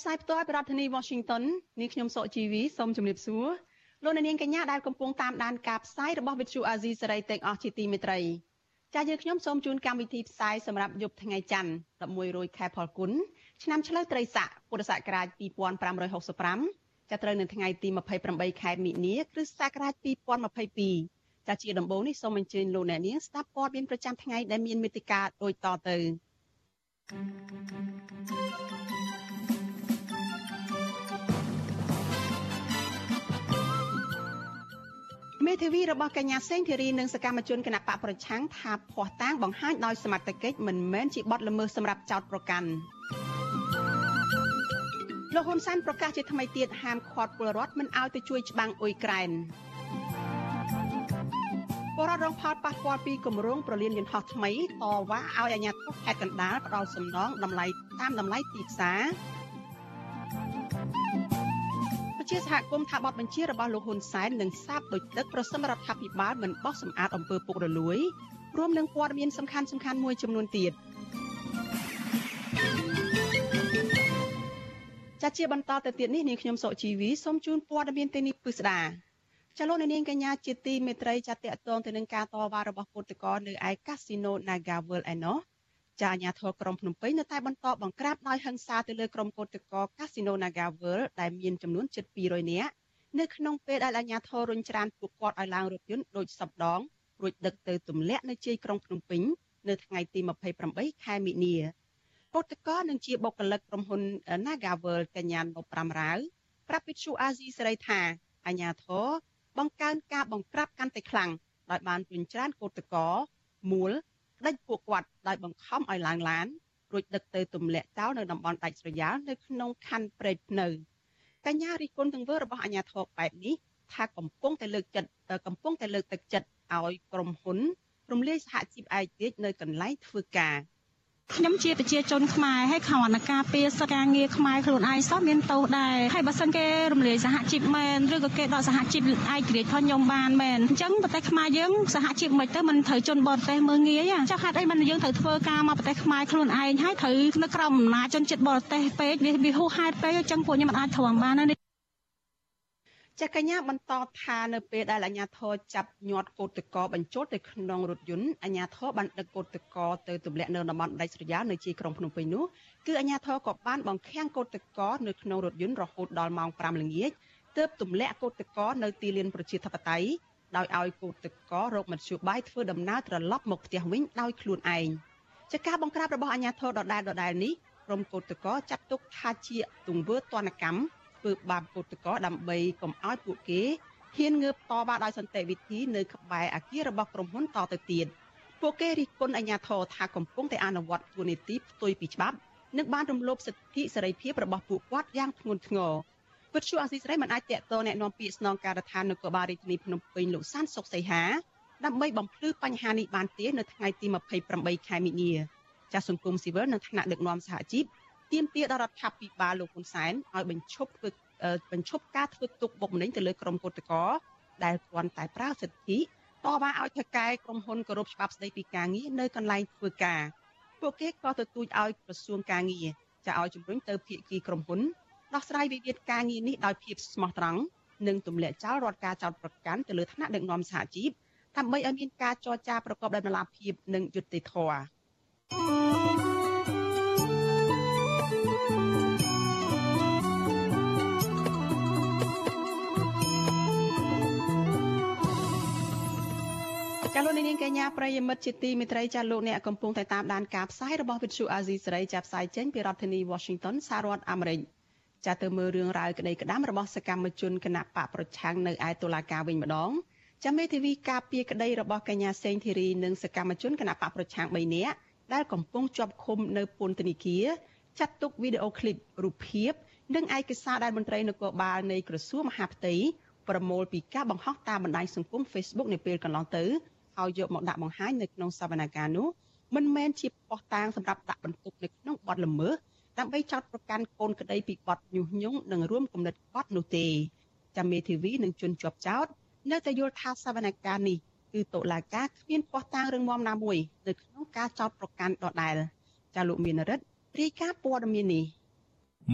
ផ្សាយផ្ទាល់ពីរដ្ឋធានី Washington នាងខ្ញុំសុកជីវីសូមជម្រាបសួរលោកអ្នកនាងកញ្ញាដែលកំពុងតាមដានការផ្សាយរបស់ Vithu Azizi សេរីទាំងអស់ជាទីមេត្រីចា៎យើងខ្ញុំសូមជូនកម្មវិធីផ្សាយសម្រាប់យប់ថ្ងៃច័ន្ទ11រោចខែផលគុណឆ្នាំឆ្លូវត្រីស័កពុរសករាជ2565ចាប់ត្រូវនៅថ្ងៃទី28ខែមិនិនាគ្រិស្តសករាជ2022ចា៎ជាដំបូងនេះសូមអញ្ជើញលោកអ្នកនាងស្ដាប់ព័ត៌មានប្រចាំថ្ងៃដែលមានមេត្តាដូចតទៅ មេធាវីរបស់កញ្ញាសេងធីរីនិងសកម្មជនគណៈបកប្រឆាំងថាភ័ស្តុតាងបង្ហាញដោយសមត្ថកិច្ចមិនមែនជាបទល្មើសសម្រាប់ចោតប្រកាន់លោកហ៊ុនសែនប្រកាសជាថ្មីទៀតហាមឃាត់ពលរដ្ឋមិនឲ្យទៅជួយច្បាំងអ៊ុយក្រែនពលរដ្ឋរងផលប៉ះពាល់ពីគម្រោងប្រលានយន្តហោះថ្មីតវ៉ាឲ្យអាជ្ញាធរខេត្តកណ្ដាលផ្ដល់សំណងតម្លៃតាមតម្លៃទីផ្សារ ជាសហគមន៍ថាបទបញ្ជារបស់លោកហ៊ុនសែននឹងសាបដូចទឹកប្រសិនរដ្ឋាភិបាលមិនបោះសម្អាតអំពើពុករលួយរួមនឹងព័ត៌មានសំខាន់សំខាន់មួយចំនួនទៀតចាជាបន្តទៅទៀតនេះនាងខ្ញុំសុជីវីសូមជូនព័ត៌មានទីនេះពិស្ដាចលនានាងកញ្ញាជាទីមេត្រីចាតតងទៅនឹងការតវ៉ារបស់ពលករនៅឯកាស៊ីណូ Naga World ឯណោះ ចាអាញាធរក្រុងភ្នំពេញនៅតែបន្តបង្ក្រាបដោយហិង្សាទៅលើក្រុមកោតក្រកាស៊ីណូ Naga World ដែលមានចំនួនជិត200នាក់នៅក្នុងពេលដែលអាញាធររុញច្រានពួកគាត់ឲ្យឡើងរថយន្តដូចសពដងរួចដឹកទៅទម្លាក់នៅជ័យក្រុងភ្នំពេញនៅថ្ងៃទី28ខែមិនិនាកោតក្រនឹងជាបុគ្គលិកក្រុមហ៊ុន Naga World កញ្ញានុ5រាវប្រាប់វិទ្យុអាស៊ីសេរីថាអាញាធរបង្កើនការបង្ក្រាបកាន់តែខ្លាំងដោយបានរុញច្រានកោតក្រមូល ដេញពួកគាត់ដោយបង្ខំឲ្យឡើងឡានរួចដឹកទៅទម្លាក់ចោលនៅតំបន់ដាច់ស្រយាលនៅក្នុងខណ្ឌព្រែកភ្នៅកញ្ញារិះគន់ទង្វើរបស់អាជ្ញាធរបែបនេះថាកំពុងតែលើកចិត្តកំពុងតែលើកទឹកចិត្តឲ្យក្រុមហ៊ុនរំលាយសហជីពឯករាជ្យនៅកន្លែងធ្វើការ។ ខ្ញុំជាប្រជាជនខ្មែរហើយខណ្ឌការពារសិទ្ធិការងារខ្មែរខ្លួនឯងសោះមានទោសដែរហើយបើសិនគេរំលាយសហជីពមែនឬក៏គេដកសហជីពឯករាជ្យផងខ្ញុំបានមែនអញ្ចឹងប្រទេសខ្មែរយើងសហជីពមិនទៅមិនត្រូវជនបរទេសមើងងាយចុះហេតុអីមិនយើងត្រូវធ្វើការមកប្រទេសខ្មែរខ្លួនឯងហើយត្រូវនៅក្រោមអំណាចជនជាតិបរទេសពេកវាវាហួសហេតុពេកអញ្ចឹងពួកខ្ញុំមិនអាចធ្វើបានទេ ចាកញ្ញាបន្តថានៅពេលដែលអាជ្ញាធរចាប់ញាត់កោតតកបញ្ចូលទៅក្នុងរថយន្តអាជ្ញាធរបានដឹកកោតតកទៅទម្លាក់នៅតំបន់ដាច់ស្រយាលនៅជាក្រុងភ្នំពេញនោះគឺអាជ្ញាធរក៏បានបង្ខាំងកោតតកនៅក្នុងរថយន្តរហូតដល់ម៉ោង5ល្ងាចទើបទម្លាក់កោតតកនៅទីលានប្រជាធិបតេយ្យដោយឲ្យកោតតករកមធ្យោបាយធ្វើដំណើរត្រឡប់មកផ្ទះវិញដោយខ្លួនឯងចាការបង្ក្រាបរបស់អាជ្ញាធរដដែលដដែលនេះក្រុមកោតតកចាត់ទុកថាជាទង្វើទណ្ឌកម្ម ធ្វើបាបកោតក្រដើម្បីកុំឲ្យពួកគេហ៊ានងើបតវ៉ាដោយសន្តិវិធីនៅក្បែរអគាររបស់ក្រុមហ៊ុនតទៅទៀតពួកគេរិះគន់អាជ្ញាធរថាកំពុងតែអនុវត្តទូនីតិផ្ទុយពីច្បាប់និងបានរំលោភសិទ្ធិសេរីភាពរបស់ពួកគាត់យ៉ាងធ្ងន់ធ្ងរវិទ្យុអាស៊ីសេរីមិនអាចតេតតแนะនាំពាក្យស្នងការដ្ឋាននគរបាលរាជធានីភ្នំពេញលោកសានសុកសីហាដើម្បីបំភ្លឺបញ្ហានេះបានទេនៅថ្ងៃទី28ខែមិនិនាចាស់សង្គមស៊ីវិលនិងថ្នាក់ដឹកនាំសហជីព ទាមទារដល់រដ្ឋាភិបាលលោកហ៊ុនសែនឲ្យបញ្ឈប់ធ្វើបញ្ឈប់ការធ្វើទុកបុកម្នេញទៅលើក្រុមគឧតកោដែលគ្រាន់តែប្រើសិទ្ធិតបឲ្យឲ្យថៅកែក្រុមហ៊ុនគោរពច្បាប់ស្តីពីការងារនៅកន្លែងធ្វើការពួកគេក៏ទទូចឲ្យក្រសួងការងារចាឲ្យជំរុញទៅភាគីក្រុមហ៊ុនដោះស្រាយវិវាទការងារនេះដោយភាពស្មោះត្រង់និងទម្លាក់ចោលរដ្ឋការចោតប្រកាន់ទៅលើថ្នាក់ដឹកនាំសហជីពដើម្បីឲ្យមានការចរចាប្រកបដោយតម្លាភាពនិងយុត្តិធម៌ ចាលោកនាងកញ្ញាប្រិយមិត្តជាទីមេត្រីចាលោកអ្នកកំពុងតែតាមដានការផ្សាយរបស់វិទ្យុអាស៊ីសេរីចាផ្សាយចេញពីរដ្ឋធានី Washington សហរដ្ឋអាមេរិកចាទៅមើលរឿងរ៉ាវក្តីក្តាំរបស់សកម្មជនគណៈបកប្រឆាំងនៅឯតុលាការវិញម្ដងចាមេធាវីការពារក្តីរបស់កញ្ញាសេងធីរីនិងសកម្មជនគណៈបកប្រឆាំង3នាក់ដែលកំពុងជាប់ឃុំនៅពន្ធនាគារចាត់ទុកវីដេអូឃ្លីបរូបភាពនិងឯកសារដែលមន្ត្រីនគរបាលនៃក្រសួងមហាផ្ទៃប្រមូលពីការបង្ហោះតាមបណ្ដាញសង្គម Facebook នៅពេលកន្លងទៅ ឲ្យយកមកដាក់បង្ហាញនៅក្នុងសវនកម្មនោះមិនមែនជាប៉ុស្តិ៍តាងសម្រាប់ដាក់បន្ទុកនៅក្នុងបទល្មើសដើម្បីចោទប្រកាន់កូនក្តីពីបទញុះញង់និងរួមគំនិតបទនោះទេចាំមេធាវីនឹងជន់ជាប់ចោទនៅតែយល់ថាសវនកម្មនេះគឺតុលាការគ្មានប៉ុស្តិ៍តាងរឹងមាំណាមួយនៅក្នុងការចោទប្រកាន់ដដែលចាលោកមានរិទ្ធរាយការណ៍ព័ត៌មាននេះ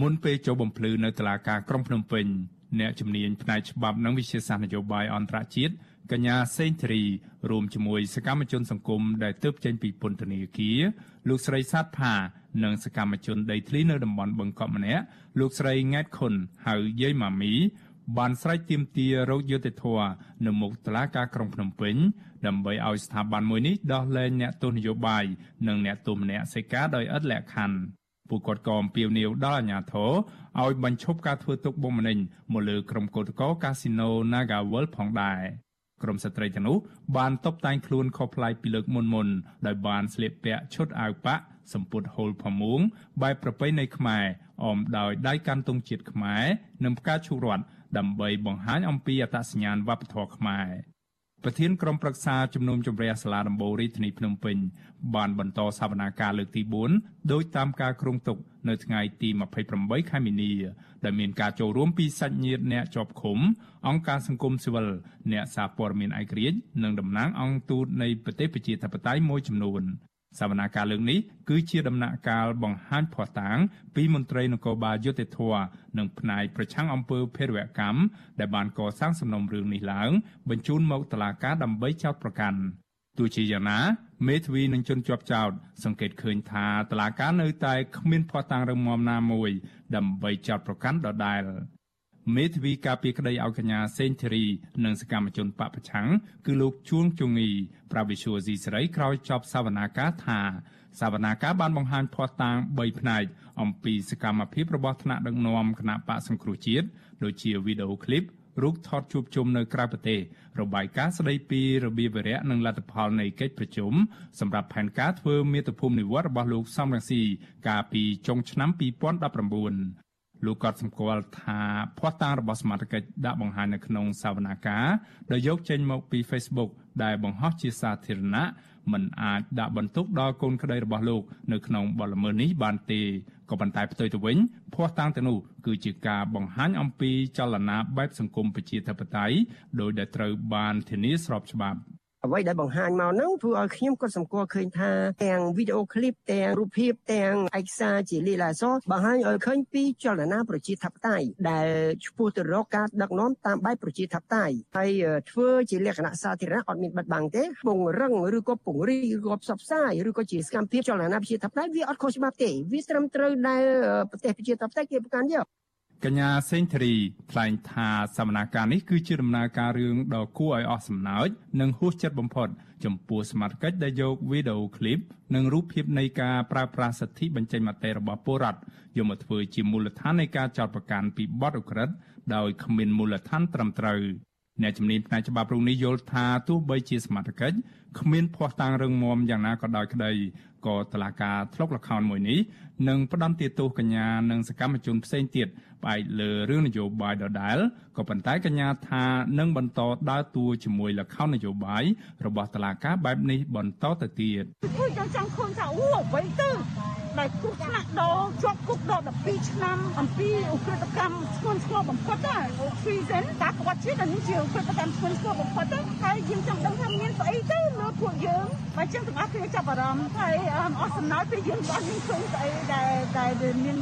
មុនពេលចូលបំភ្លឺនៅតុលាការក្រុងភ្នំពេញអ្នកជំនាញផ្នែកច្បាប់និងវិជាសាស្ត្រនយោបាយអន្តរជាតិ កញ្ញាសេងធារីរួមជាមួយសកម្មជនសង្គមដែលទើបចេញពីពន្ធនាគារលោកស្រីសាទផានិងសកម្មជនដីធ្លីនៅតំបន់បឹងកក់ម្នាក់លោកស្រីង៉ែតខុនហៅយាយម៉ាមី បានស្រែកទាមទាររោគយុតិធធនៅមុខតុលាការក្រុងភ្នំពេញដើម្បីឲ្យស្ថាប័នមួយនេះដោះលែងអ្នកទោសនយោបាយនិងអ្នកទោសម្នាក់សេកាដោយឥតលក្ខខណ្ឌពួកគាត់ក៏អំពាវនាវដល់អាជ្ញាធរឲ្យបញ្ឈប់ការធ្វើទុកបុកម្នេញមកលើក្រុមកោតក្រកាស៊ីណូ Naga World ផងដែរ ក្រុមស្ត្រីទាំងនោះបានតបតែងខ្លួនខុសប្លែកពីលើកមុនមុនដោយបានស្លៀកពាក់ឈុតអាវប៉ាក់សម្ពុតហូលផាមួងបែបប្រពៃណីខ្មែរអមដោយដៃកាន់ទង់ជាតិខ្មែរនិងផ្កាឈូករ័ត្នដើម្បីបង្ហាញអំពីអត្តសញ្ញាណវប្បធម៌ខ្មែរ ប្រធានក្រុមប្រឹក្សាជំនុំជម្រះសាលាដំបូងរាជធានីភ្នំពេញបានបន្តសវនាការលើកទី4ដោយតាមការគ្រោងទុកនៅថ្ងៃទី28ខែមីនាដែលមានការចូលរួមពីសាច់ញាតិអ្នកជាប់ឃុំ អង្គការសង្គមស៊ីវិលអ្នកសារព័ត៌មានឯករាជ្យនិងតំណាងអង្គទូតនៃប្រទេសប្រជាធិបតេយ្យមួយចំនួន សវនាការលើកនេះគឺជាដំណាក់កាលបង្ហាញភ័ស្តុតាង ពីមន្ត្រីនគរបាលយុតិធធនិងផ្នែកប្រឆាំងអំពើភេរវកម្មដែលបានកសាងសំណុំរឿងនេះឡើង បញ្ជូនមកតុលាការដើម្បីចោទប្រកាន់ទោះជាយ៉ាងណាមេធាវីនឹងជន់ជាប់ចោតសង្កេតឃើញថាតឡាការនៅតែគ្មានភ័ស្តុតាងរឹងមាំណាមួយ ដើម្បីចោទប្រកាន់ដដែល មេធាវីការពីក្តីឲ្យកញ្ញាសេងធីរីនិងសកម្មជនបពប្រឆាំងគឺលោកជួងជងីប្រាវិសុវស៊ីសេរីក្រោយចប់សវនាការថាសវនាការបានបង្ហាញភ័ស្តុតាង3ផ្នែកអំពីសកម្មភាពរបស់ថ្នាក់ដឹកនាំគណៈបកសង្គ្រោះជាតិដូចជាវីដេអូឃ្លីបរូបថតជួបជុំនៅក្រៅប្រទេសរបាយការណ៍ស្ដីពីរបៀបវិរៈនិងលទ្ធផលនៃកិច្ចប្រជុំសម្រាប់ផែនការធ្វើមាតុភូមិនិវត្តរបស់លោកសំរងស៊ីកាលពីចុងឆ្នាំ2019 លោកក៏សម្គាល់ថាភ័ស្តុតាងរបស់សមាជិកដាក់បង្ហាញនៅក្នុងសវនាការដែលយកចេញមកពី Facebook ដែលបង្ហោះជាសាធារណៈមិនអាចដាក់បន្ទុកដល់កូនក្តីរបស់លោកនៅក្នុងបទល្មើសនេះបានទេក៏ប៉ុន្តែផ្ទុយទៅវិញភ័ស្តុតាងទាំងនោះគឺជាការបង្ហាញអំពីចលនាបែបសង្គមប្រជាធិបតេយ្យដោយដែលត្រូវបានធានាស្របច្បាប់ អ្វីដែលបង្ហាញមកហ្នឹងធ្វើឲ្យខ្ញុំក៏សម្គាល់ឃើញថាទាំងវីដេអូឃ្លីបទាំងរូបភាពទាំងឯកសារជាលីឡាសបង្ហាញឲ្យឃើញពីចលនាប្រជាធិបតេយ្យដែលឆ្ពោះទៅរកការដឹកនាំតាមបែបប្រជាធិបតេយ្យហើយធ្វើជាលក្ខណៈសាធារណៈអត់មានបិទបាំងទេពង្រឹងឬក៏ពង្រីកឬក៏ផ្សព្វផ្សាយឬក៏ជាសកម្មភាពចលនាប្រជាធិបតេយ្យវាអត់ខុសច្បាប់ទេវាត្រឹមត្រូវដែលប្រទេសប្រជាធិបតេយ្យគេប្រកាន់យក កញ្ញាសេងធារីថ្លែងថាសវនាការនេះគឺជាដំណើរការរឿងដ៏គួរឲ្យអស់សំណើចនិងហួសចិត្តបំផុត ចំពោះសមាជិកដែលយកវីដេអូឃ្លីបនិងរូបភាពនៃការប្រើប្រាស់សិទ្ធិបញ្ចេញមតិរបស់ពលរដ្ឋយកមកធ្វើជាមូលដ្ឋាននៃការចោទប្រកាន់ពីបទឧក្រិដ្ឋដោយគ្មានមូលដ្ឋានត្រឹមត្រូវអ្នកជំនាញផ្នែកច្បាប់រុងនេះយល់ថាទោះបីជាសមាជិកគ្មានភ័ស្តុតាងរឹងមាំយ៉ាងណាក៏ដោយក្តីក៏តឡាការធ្លុកលខោនមួយនេះ នឹងផ្ដន្ទាទោសកញ្ញានិងសកម្មជនផ្សេងទៀតផ្អែកលើរឿងនយោបាយដដែលក៏ប៉ុន្តែកញ្ញាថានឹងបន្តដើរតួជាមួយលខោននយោបាយរបស់តឡាការបែបនេះបន្តទៅទៀតខ្ញុំចង់ឃើញថាអូអ្វីទៅដែលគ្រោះថ្នាក់ដល់ជាប់គុកដល់12ឆ្នាំអំពីឧក្រិដ្ឋកម្មធ្ងន់ធ្ងរបំផុតណាអូហ្វីសិនតាគាត់ជឿថានេះជាឧក្រិដ្ឋកម្មធ្ងន់ធ្ងរបំផុតទៅហើយយើងចង់ដឹងថាមានស្អីទៅលើពួកយើងបើចឹងទាំងអស់គ្នាចាប់អារម្មណ៍ហើយអស់សំណើចពីយើងអត់មានឃើញស្អីដែលដែលមាន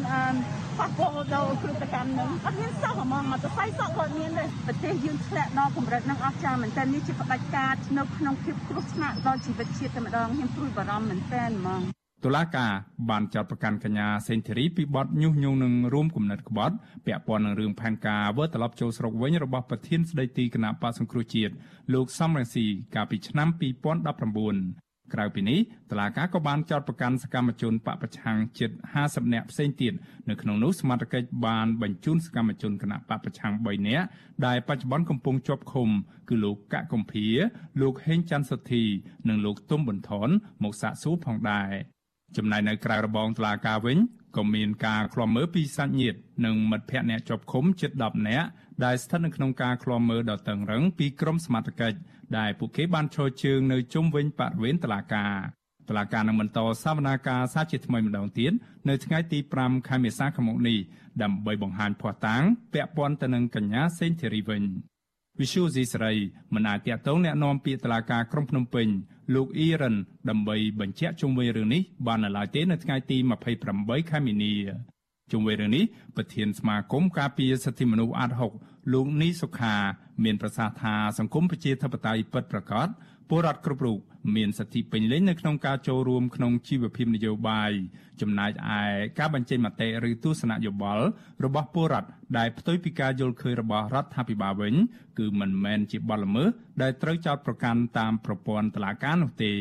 ប៉ះពាល់ដល់គ្រឹះកម្មនឹងអត់មានសោះហ្មងមកទៅផ្សាយសក់ក៏មានដែរប្រទេសយើងធ្លាក់ដល់កម្រិតនឹងអស់ចាមែនតើនេះជាផ្ដាច់ការនៅក្នុងភាពគ្រោះថ្នាក់ដល់ជីវិតជាតិតែម្ដងខ្ញុំព្រួយបារម្ភមែនតើហ្មងតុលាការបានចាត់ប្រកាន់កញ្ញាសេនធីរីពីបទញុះញង់នឹងរួមគំនិតក្បត់ពាក់ព័ន្ធនឹងរឿងផែនការវិលត្រឡប់ចូលស្រុកវិញរបស់ប្រធានស្ដីទីគណៈបកសង្គ្រោះជាតិលោកសំរងស៊ីកាលពីឆ្នាំ2019 ក្រៅពីនេះតឡាកាក៏បានចោទប្រកាន់សកម្មជនបពប្រឆាំងជិត50នាក់ផ្សេងទៀតនៅក្នុងនោះសមាជិកបានបញ្ជូនសកម្មជនគណៈបពប្រឆាំង3នាក់ដែលបច្ចុប្បន្នកំពុងជាប់ឃុំគឺលោកកកកំភៀលោកហេងច័ន្ទសុធី និងលោកទុំបន្ថនមកសាកសួរផងដែរចំណែកនៅក្រៅរបងតឡាកាវិញក៏មានការឃ្លាំមើលពីសាច់ញាតិនិងមិត្តភ័ក្តិអ្នកជាប់ឃុំជិត10នាក់ដែលស្ថិតនៅក្នុងការឃ្លាំមើលដ៏តឹងរ៉ឹងពីក្រមសមត្ថកិច្ច ដែលពួកគេបានឈរជើងនៅជុំវិញបរិវេណតុលាការតុលាការនឹងបន្តសវនាការសាជាថ្មីម្ដងទៀតនៅថ្ងៃទី5ខែមេសាឆ្នាំនេះដើម្បីបង្ហាញភ័ស្តុតាងពាក់ព័ន្ធទៅនឹងកញ្ញាសេងធីរីវិញវិសុយស៊ីស្រីមិនអាចតាក់ទងแนะនាំពាក្យតុលាការក្រុងភ្នំពេញលោកអ៊ីរ៉ានដើម្បីបញ្ជាក់ជុំវិញរឿងនេះបាននៅឡើយទេនៅថ្ងៃទី28ខែមីនា ជុំវិញរឿងនេះប្រធានសមាគមការពារសិទ្ធិមនុស្សអាត់ហុកលោកនីសុខាមានប្រសាសន៍ថាសង្គមប្រជាធិបតេយ្យពិតប្រាកដពលរដ្ឋគ្រប់រូបមានសិទ្ធិពេញលេញនៅក្នុងការចូលរួមក្នុងជីវភាពនយោបាយចំណែកឯការបញ្ចេញមតិឬទស្សនៈយោបល់របស់ពលរដ្ឋដែលផ្ទុយពីការយល់ឃើញរបស់រដ្ឋាភិបាលវិញ គឺមិនមែនជាបទល្មើសដែលត្រូវចោទប្រកាន់តាមប្រព័ន្ធតុលាការនោះទេ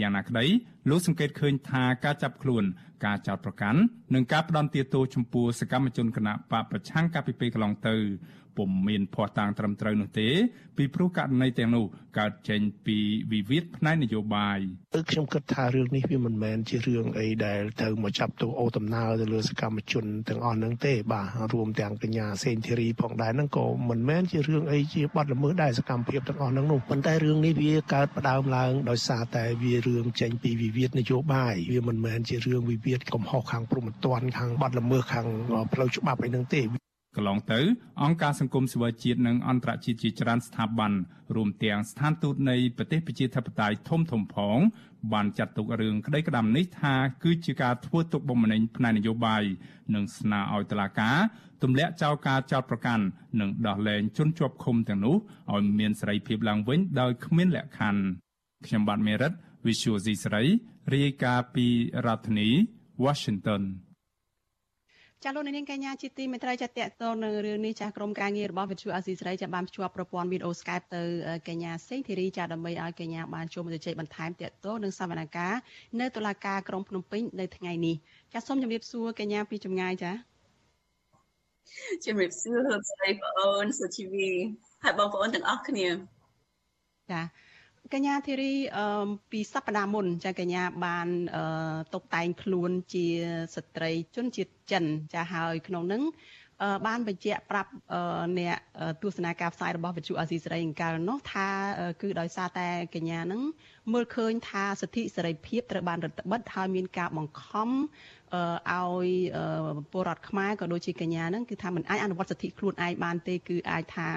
យ៉ាងណាក្តីលោកសង្កេតឃើញថាការចាប់ខ្លួន ការចោទប្រកាន់និងការផ្ដន្ទាទោសចំពោះសកម្មជនគណៈបកប្រឆាំងកាលពីពេលកន្លងទៅ ពុំមានភ័ស្តុតាងត្រឹមត្រូវនោះទេ ពីព្រោះករណីទាំងនោះកើតចេញពីវិវាទផ្នែកនយោបាយខ្ញុំគិតថារឿងនេះវាមិនមែនជារឿងអីដែលត្រូវមកចាប់ទោសអូដំណើរទៅលើសកម្មជនទាំងអស់ហ្នឹងទេបាទរួមទាំងកញ្ញាសេងធីរីផងដែរហ្នឹងក៏មិនមែនជារឿងអីជាបទល្មើសដែរសកម្មភាពទាំងអស់ហ្នឹងនោះប៉ុន្តែរឿងនេះវាកើតផ្ដើមឡើងដោយសារតែវារឿងចេញពីវិវាទនយោបាយវាមិនមែនជារឿងវិវាទកំហុសខាងព្រហ្មទណ្ឌខាងបទល្មើសខាងផ្លូវច្បាប់អីហ្នឹងទេ កន្លងទៅអង្គការសង្គមស៊ីវិលជាតិនិងអន្តរជាតិជាច្រើនស្ថាប័នរួមទាំងស្ថានទូតនៃប្រទេសប្រជាធិបតេយ្យធំធំផងបានចាត់ទុករឿងក្តីក្តាំនេះថាគឺជាការធ្វើទុកបុកម្នេញផ្នែកនយោបាយនិងស្នើឲ្យតុលាការទម្លាក់ចោលការចោទប្រកាន់និងដោះលែងជនជាប់ឃុំទាំងនោះឲ្យមានសេរីភាពឡើងវិញដោយគ្មានលក្ខខណ្ឌខ្ញុំបាទមេរិត Visual C ស្រីរាយការណ៍ពីរដ្ឋធានី Washington ចាលោកនាងកញ្ញាជាទីមេត្រីចាតតទៅនឹងរឿងនេះចាស់ក្រុមការងាររបស់វិទ្យុអាស៊ីសេរីចាបានភ្ជាប់ប្រព័ន្ធវីដេអូ Skype ទៅកញ្ញាសេងធីរីចាដើម្បីឲ្យកញ្ញាបានចូលមកជជែកបន្ថែមតទៅនឹងសវនកម្មនៅតុលាការក្រុងភ្នំពេញនៅថ្ងៃនេះចាសូមជម្រាបសួរកញ្ញាពីចម្ងាយចាជម្រាបសួរលោកស្រីបងអូនសុជីវីហើយបងប្អូនទាំងអស់គ្នាចា កញ្ញាធីរីអឺពីសប្តាហ៍មុនចាកញ្ញាបានអឺតុបតែងខ្លួនជាស្ត្រីជនជាតិចិនចាហើយក្នុងនឹងបានបញ្ជាក់ប្រាប់អ្នកទស្សនាការផ្សាយរបស់វិទ្យុអាស៊ីសេរីអង្កលនោះថាគឺដោយសារតែកញ្ញានឹងមើលឃើញថាសិទ្ធិសេរីភាពត្រូវបានរដ្ឋបិទហើយមានការបង្ខំឲ្យពលរដ្ឋខ្មែរក៏ដូចជាកញ្ញានឹងគឺថាมันអាចអនុវត្តសិទ្ធិខ្លួនឯងបានទេគឺអាចថា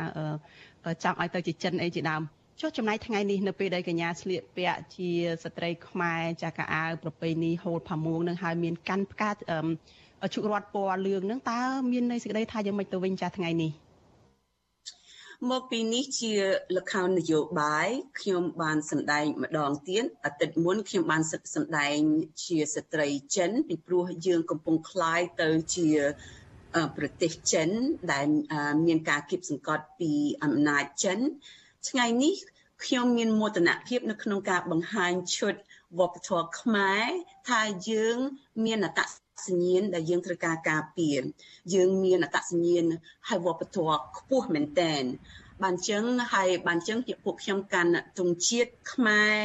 ចង់ឲ្យទៅជាចិនអីជាដើម ចុះចំណាយថ្ងៃនេះនៅពេលដែលកញ្ញាស្លៀកពាក់ជាស្ត្រីខ្មែរចាកអាវប្រពៃណីហូលផាមួងនឹងហើយមានកាន់ផ្កាជក់រត់ពណ៌លឿងនឹងតើមានន័យសេចក្តីថាយ៉ាងម៉េចទៅវិញចាថ្ងៃនេះមកពីនេះជាលខោននយោបាយខ្ញុំបានសម្ដែងម្ដងទៀតអាទិត្យមុនខ្ញុំបានសម្ដែងជាស្ត្រីចិនពីព្រោះយើងកំពុងคล้ายទៅជាប្រទេសចិនដែលមានការគៀបសង្កត់ពីអំណាចចិនថ្ងៃនេះ ខ្ញុំមានមោទនភាពនៅក្នុងការបង្ហាញឈុតវប្បធម៌ខ្មែរថាយើងមានអត្តសញ្ញាណដែលយើងត្រូវការការពារយើងមានអត្តសញ្ញាណហើយវប្បធម៌ខ្ពស់មែនតែនបានចឹងហើយបានចឹងជាពួកខ្ញុំកាន់ទង់ជាតិខ្មែរ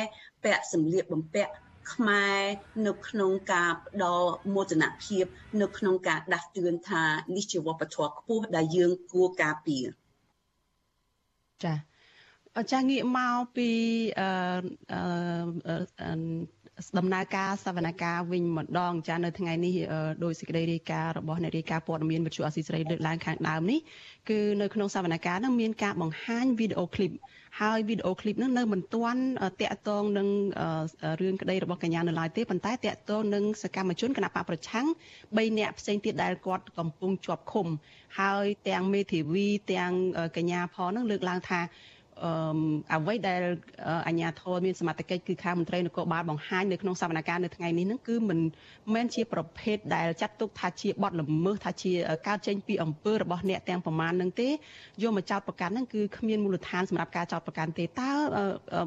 ពាក់សម្លៀកបំពាក់ខ្មែរនៅក្នុងការផ្ដល់មោទនភាព នៅក្នុងការដាស់តឿនថានេះជាវប្បធម៌ខ្ពស់ដែលយើងគួរការពារចា៎ ចាងាកមកពីអឺដំណើរការសវនកម្មវិញម្ដងចានៅថ្ងៃនេះដោយសេចក្តីរាយការណ៍របស់អ្នករាយការណ៍ព័ត៌មានវិទ្យុអស៊ីសេរីលើកឡើងខាងដើមនេះគឺនៅក្នុងសវនកម្មនឹងមានការបង្ហាញវីដេអូឃ្លីបហើយវីដេអូឃ្លីបនឹងនៅមិនទាន់តាក់ទងនឹងរឿងក្តីរបស់កញ្ញានៅឡើយទេប៉ុន្តែតាក់ទងនឹងសកម្មជនគណបកប្រឆាំង3នាក់ផ្សេងទៀតដែលគាត់កំពុងជាប់ឃុំហើយទាំងមេធាវីទាំងកញ្ញាផងនឹងលើកឡើងថា អឺអ្វីដែលអាជ្ញាធរមានសមត្ថកិច្ចគឺខាងមន្ត្រីនគរបាលបង្ហាញនៅក្នុងសវនកម្មនៅថ្ងៃនេះហ្នឹងគឺមិនមែនជាប្រភេទដែលចាត់ទុកថាជាបទល្មើសថាជាការចេញពីអំពើរបស់អ្នកទាំងប្រមាណហ្នឹងទេយកមកចោទប្រកាន់ហ្នឹងគឺគ្មានមូលដ្ឋានសម្រាប់ការចោទប្រកាន់ទេតើ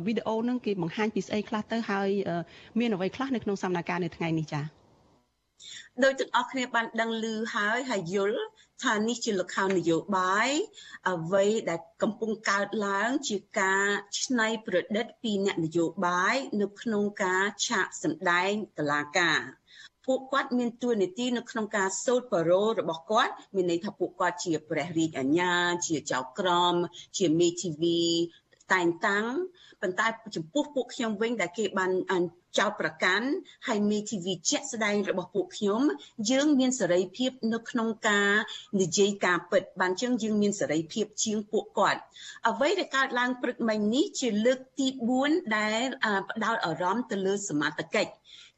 វីដេអូហ្នឹងគេបង្ហាញពីស្អីខ្លះទៅហើយមានអ្វីខ្លះនៅក្នុងសវនកម្មនៅថ្ងៃនេះចា៎ដោយទាំងអស់គ្នាបានដឹងឮហើយហើយយល់ ថានេះជាលក្ខខណ្ឌនយោបាយអ្វីដែលកំពុងកើតឡើងជាការច្នៃប្រឌិតពីអ្នកនយោបាយនៅក្នុងការឆាកសម្ដែងតឡាការពួកគាត់មានទួនាទីនៅក្នុងការសូត្របរោរបស់គាត់មានន័យថាពួកគាត់ជាព្រះរាជអាជ្ញាជាចៅក្រមជាមេធាវី តែងតាំងប៉ុន្តែចំពោះពួកខ្ញុំវិញដែលគេបានចោទប្រកាន់ហើយមេធាវីជាក់ស្ដែងរបស់ពួកខ្ញុំយើងមានសេរីភាពនៅក្នុងការនិយាយការពិតបានជាងយើងមានសេរីភាពជាងពួកគាត់អ្វីដែលកើតឡើងព្រឹកមិញនេះជាលើកទី4ដែលផ្ដោតអារម្មណ៍ទៅលើសមត្ថកិច្ច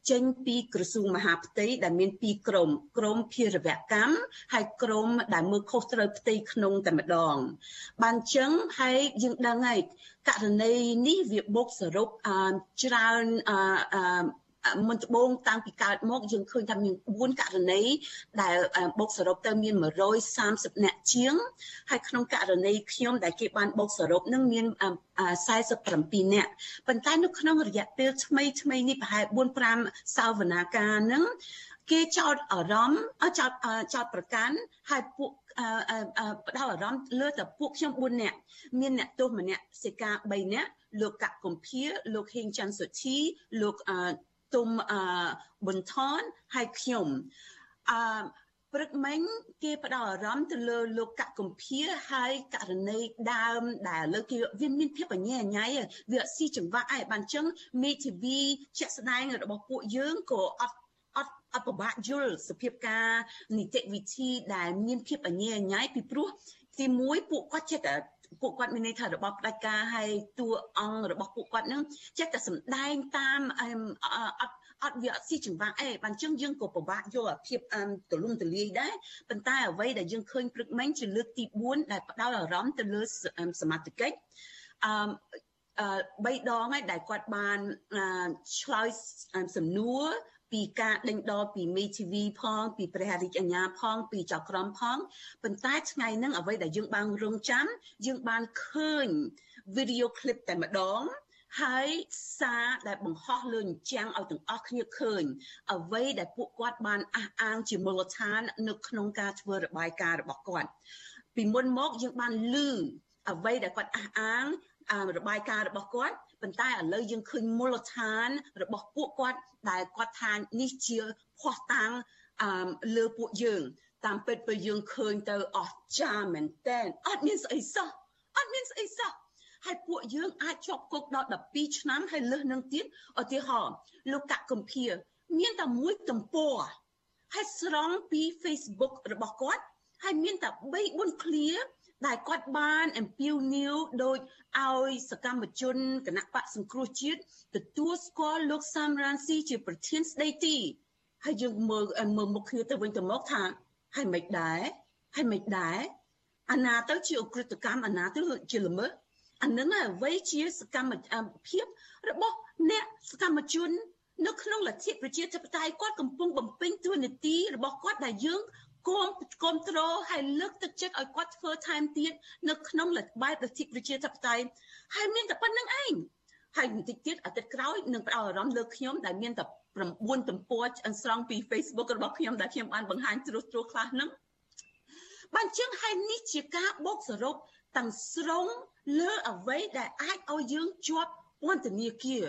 ចេញពីក្រសួងមហាផ្ទៃដែលមានពីរក្រមក្រមភារវកម្មហើយក្រមដែលមើលខុសត្រូវផ្ទៃក្នុងតែម្ដង បានចឹងហើយយើងដឹងហើយករណីនេះវាបូកសរុបច្រើន មុនត្បូងតាំងពីកើតមកយើងឃើញថាមាន4ករណីដែលបូកសរុបទៅមាន130អ្នកជាងហើយក្នុងករណីខ្ញុំដែលគេបានបូកសរុបនឹងមាន47អ្នកប៉ុន្តែនៅក្នុងរយៈពេលថ្មីថ្មីនេះប្រហែល4 5សាវនាការនឹងគេចោតអារម្មណ៍ចោតចោតប្រកាន់ហើយពួកផ្ដោតអារម្មណ៍លើតែពួកខ្ញុំ4នាក់មានអ្នកទោសម្នាក់សេកា3នាក់លោកកកុម្ភាលោកហេងច័ន្ទសុធីលោក ទុំប៊ុនថនហើយខ្ញុំអឺព្រឹកមិញគេផ្ដោតអារម្មណ៍ទៅលើលោកកកុម្ភាហើយករណីដើមដែលលើគេវាមានភាពអញ្ញែអញ្ញៃវាអត់ស៊ីចង្វាក់ឯងបានចឹងមេធាវីជាក់ស្ដែងរបស់ពួកយើងក៏អត់អត់អត់ពិបាកយល់សភាពការនីតិវិធីដែលមានភាពអញ្ញែអញ្ញៃពីព្រោះទីមួយពួកគាត់ចិត្តតែ ពួកគាត់មានន័យថារបស់ផ្ដាច់ការហើយតួអង្គរបស់ពួកគាត់នឹងចិត្តតែសម្ដែងតាមអត់អត់វាអត់ស៊ីចង្វាក់អីបានចឹងយើងក៏ពិបាកយកអាភាពទលំទលាយដែរប៉ុន្តែអ្វីដែលយើងឃើញព្រឹកមិញជាលើកទី4ដែលផ្ដោតអារម្មណ៍ទៅលើសមាជិកអឺអឺបីដងហើយដែលគាត់បានឆ្លើយសំណួរ ពីការដេញដោលពីមេធាវីផង ពីព្រះរាជអាជ្ញាផង ពីចៅក្រមផងប៉ុន្តែថ្ងៃហ្នឹងអ្វីដែលយើងបានរងចាំយើងបានឃើញវីដេអូឃ្លីបតែម្ដងហើយសារដែលបង្ហោះលើអញ្ចាំងឲ្យទាំងអស់គ្នាឃើញអ្វីដែលពួកគាត់បានអះអាងជាមូលដ្ឋាន នៅក្នុងការធ្វើរបាយការណ៍របស់គាត់ពីមុនមកយើងបានឮអ្វីដែលគាត់អះអាងរបាយការណ៍របស់គាត់ ប៉ុន្តែឥឡូវយើងឃើញមូលដ្ឋាន របស់ពួកគាត់ដែលគាត់ថានេះជាភ័ស្តុតាងលើពួកយើង តាមពិតពេលយើងឃើញទៅអស្ចារ្យមែនតើអត់មានស្អីសោះអត់មានស្អីសោះហើយពួកយើងអាចជាប់គុកដល់12ឆ្នាំហើយលើសនឹងទៀតឧទាហរណ៍លោកកកុម្ភាមានតែមួយទំព័រហើយស្រង់ពី Facebook របស់គាត់ហើយមានតែ3 4ឃ្លា ដែលគាត់បានអំពាវនាវដោយឲ្យសកម្មជនគណៈបកសង្គ្រោះជាតិទទួលស្គាល់លោកសាមរ៉ានស៊ីជាប្រធានស្ដីទីហើយយើងមើលមើលមុខគ្នាទៅវិញទៅមកថាហើយមិនដែរហើយមិនដែរអាណាទៅជាអ ுக ្រិតកម្មអាណាទៅជាល្មើសអានឹងអ្វីជាសកម្មភាពរបស់អ្នកសកម្មជននៅក្នុងលទ្ធិប្រជាធិបតេយ្យគាត់កំពុងបំពេញតួនាទីរបស់គាត់ដែលយើង គាំគាំទ្រហើយលើកទឹកចិត្តឲ្យគាត់ធ្វើថែមទៀតនៅក្នុងលទ្ធបែបលទ្ធិប្រជាធិបតេយ្យហើយមានតែប៉ុណ្្នឹងឯងហើយបន្តិចទៀតអាទិត្យក្រោយនឹងផ្ដោតអារម្មណ៍លើខ្ញុំដែលមានតែ9ទំព័រស្រង់ពី Facebook របស់ខ្ញុំដែលខ្ញុំបានបង្ហាញត្រួសត្រាសខ្លះហ្នឹងបានជាងហើយនេះជាការបូកសរុបទាំងស្រុងលើអ្វីដែលអាចឲ្យយើងជាប់ពន្ធនាគារ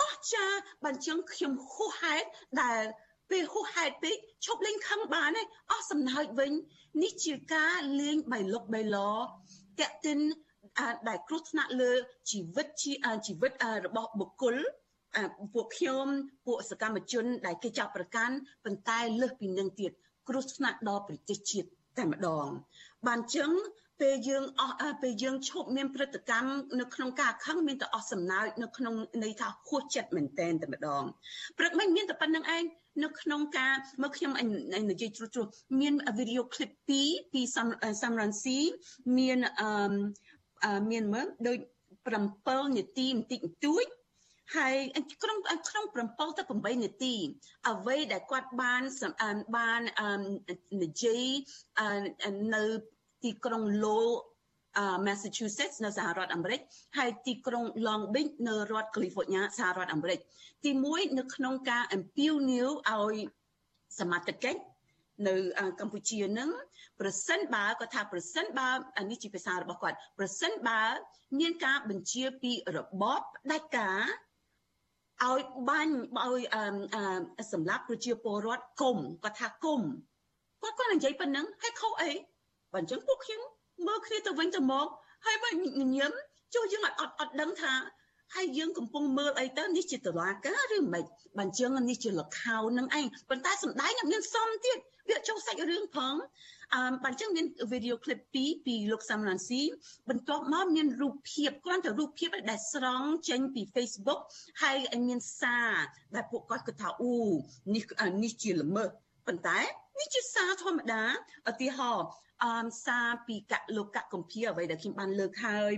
អស់ចាបានជាងខ្ញុំហួសហេតុដែល ពេលហួសហេតុពេកឈប់លេងខឹងបានឯងអស់សំណើចវិញនេះជាការលេងបៃលុកបៃឡតាក់ទិនដែលគ្រោះថ្នាក់លើជីវិតជីវិតរបស់បុគ្គលពួកខ្ញុំពួកសកម្មជន ដែលគេចាប់ប្រកាន់ប៉ុន្តែលើសពីនឹងទៀតគ្រោះថ្នាក់ដល់ប្រទេសជាតិតែម្ដង បានចឹងពេលយើងអស់ពេលយើងឈប់មានព្រឹត្តិកម្មនៅក្នុងការខឹងមានតែអស់សំណើចនៅក្នុងន័យថាហួសចិត្តមែនតែនតែម្ដងព្រឹកមិញមានតែប៉ុណ្្នឹងឯង នៅក្នុងការមកខ្ញុំនិយាយជ្រុះជ្រុះមានវីដេអូឃ្លីបពីរពីសាំរ៉ាន់ស៊ីមានអឺមានមើលដូច7នាទីបន្តិចបន្តួចហើយក្នុងក្នុង7ទៅ8នាទីអ្វីដែលគាត់បានបាននិយាយនៅទីក្រុង Lowell Massachusetts នៅសហរដ្ឋអាមេរិកហើយទីក្រុង Long Beach នៅរដ្ឋ California សហរដ្ឋអាមេរិកទី1នៅក្នុងការអំពាវនាវឲ្យសមត្ថកិច្ចនៅកម្ពុជានឹងប្រសិនបើគាត់ថាប្រសិនបើនេះជាភាសារបស់គាត់ប្រសិនបើ មានការបញ្ជាពីរបបផ្ដាច់ការឲ្យបាញ់ឲ្យសម្រាប់ប្រជាពលរដ្ឋគុំគាត់ថាគុំគាត់គាត់និយាយប៉ុណ្ណឹងហើយខុសអីបើអញ្ចឹងពួកខ្ញុំ មើលគ្នាទៅវិញទៅមកហើយបើញញឹមចូលយើងអត់អត់ដឹងថាហើយយើងកំពុងមើលអីទៅនេះជាតឡាការឬមិនបើអញ្ចឹងនេះជាលខោនឹងឯងប៉ុន្តែសំដែងអត់មានសមទៀតវាចូលសាច់រឿងផងអឺបើអញ្ចឹងមានវីដេអូឃ្លីប2ពីលោកសាំឡាន់ស៊ីបន្ទាប់មកមានរូបភាពគ្រាន់តែរូបភាពដែលស្រង់ចេញពី Facebook ហើយមានសារដែលពួកគាត់គិតថាអូនេះនេះជាល្មើស ប៉ុន្តែនេះជាសារធម្មតាឧទាហរណ៍អមសារពីកលោកកកំភាអ្វីដែលខ្ញុំបានលើកហើយ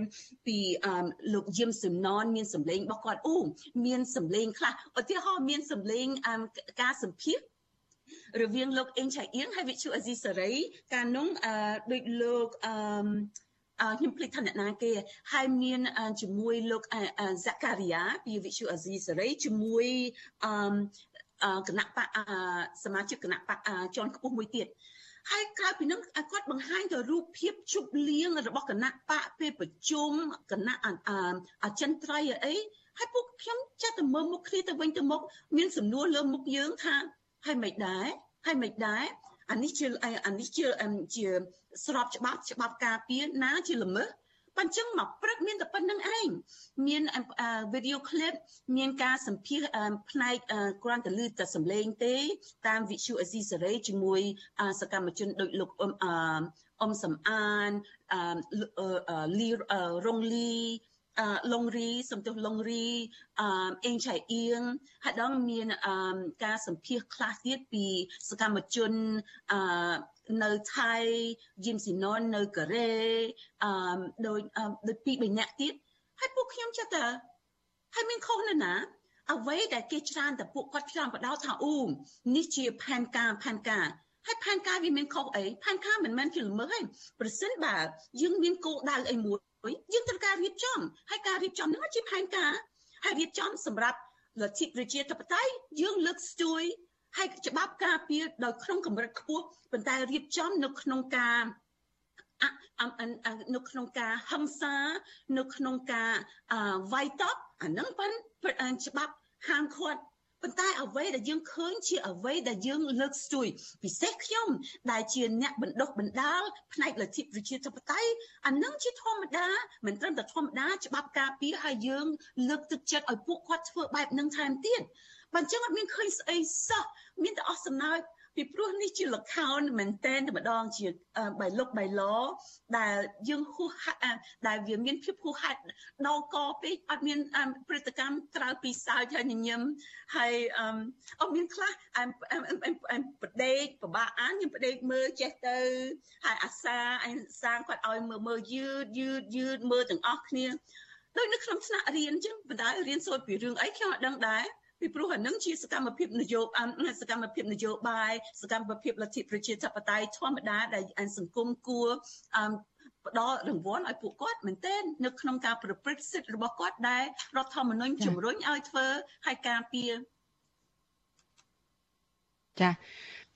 ពីអមលោកយឹមសំណនមានសម្លេងរបស់គាត់អូមានសម្លេងខ្លះឧទាហរណ៍មានសម្លេងអមការសម្ភាសរវាងលោកអេងឆៃអៀងហើយវិទ្យុអេស៊ីសេរីកាលនោះអឺដូចលោកអឺអឺខ្ញុំភ្លេចថាអ្នកណាគេហើយមានជាមួយលោកហ្សាការីយ៉ាពីវិទ្យុអាស៊ីសេរីជាមួយអឺ គណៈបកសមាជិកគណៈបកជាន់ខ្ពស់មួយទៀតហើយក្រៅពីនឹងគាត់បង្ហាញទៅរូបភាពជប់លៀងរបស់គណៈបកពេលប្រជុំគណៈអចិន្ត្រៃយ៍អីហើយពួកខ្ញុំចាត់ទៅមើលមុខគ្នាទៅវិញទៅមកមានសំណួរលើមុខយើងថាហើយមិនដែរហើយមិនដែរអានេះជាអានេះជាជាស្របច្បាប់ច្បាប់ការពារណាជាល្មើស បញ្ចឹងមកព្រឹកមានតែប៉ុណ្្នឹងឯងមានវីដេអូឃ្លីបមានការសម្ភាសផ្នែកគ្រាន់តែលឺតែសំឡេងទេ តាមវិទ្យុអេស៊ីសេរីជាមួយសកម្មជនដូចលោកអ៊ំអ៊ំសំអានលីរងលីលងរីសំទោសលងរីអអេងឆៃអៀងហើយដល់មានការសម្ភាសខ្លះទៀតពីសកម្មជនអ នៅថៃយីមស៊ីណុននៅកូរ៉េអឺដោយដោយពីរបីនាក់ទៀតហើយពួកខ្ញុំចិត្តតែហើយមានខុសនៅណាអ្វីដែលគេច្រើនតែពួកគាត់ច្រើនបដោតថាអូនេះជាផែនការផែនការហើយផែនការវាមានខុសអីផែនការមិនមែនជាល្មើសទេប្រសិនបើយើងមានគោលដៅអីមួយយើងត្រូវការរៀបចំហើយការរៀបចំនោះជាផែនការហើយរៀបចំសម្រាប់លទ្ធិប្រជាធិបតេយ្យយើងលើកស្ទួយ ហើយច្បាប់ការពារដោយក្នុងកម្រិតខ្ពស់ប៉ុន្តែរៀបចំនៅក្នុងការនៅក្នុងការហឹង្សានៅក្នុងការវាយតប់អានឹងប៉ិនច្បាប់ហាមឃាត់ប៉ុន្តែអ្វីដែលយើងឃើញជាអ្វីដែលយើងលើកស្ទួយពិសេសខ្ញុំដែលជាអ្នកបណ្ដុះបណ្ដាលផ្នែកលទ្ធិប្រជាធិបតេយ្យអានឹងជាធម្មតាមិនត្រឹមតែធម្មតាច្បាប់ការពារឲ្យយើងលើកទឹកចិត្តឲ្យពួកគាត់ធ្វើបែបនឹងថែមទៀត បើអញ្ចឹងអត់មានឃើញស្អីសោះមានតែអស់សំណើចពីព្រោះនេះជាលខោនមែនតែនតែម្ដងជាបៃលុកបៃឡដែលយើងហួសហាត់ដែលវាមានភាពហួសហេតុដកកពេកអត់មានព្រឹត្តិកម្មក្រៅពីសើចហើយញញឹមហើយអត់មានខ្លះប្រដេកពិបាកអានខ្ញុំប្រដេកមើលចេះទៅហើយអាសាអញសាងគាត់ឲ្យមើលមើលយឺតយឺតយឺតមើលទាំងអស់គ្នាដូចនៅក្នុងថ្នាក់រៀនអញ្ចឹងបណ្ដារៀនសូត្រពីរឿងអីខ្ញុំអត់ដឹងដែរ ពីព្រោះអានឹងជាសកម្មភាពនយោបាយសកម្មភាពនយោបាយសកម្មភាពលទ្ធិប្រជាធិបតេយ្យធម្មតាដែលសង្គមគួរផ្ដល់រង្វាន់ឲ្យពួកគាត់មែនទែននៅក្នុងការប្រព្រឹត្តសិទ្ធិរបស់គាត់ដែលរដ្ឋធម្មនុញ្ញជំរុញឲ្យធ្វើឲ្យការពារចា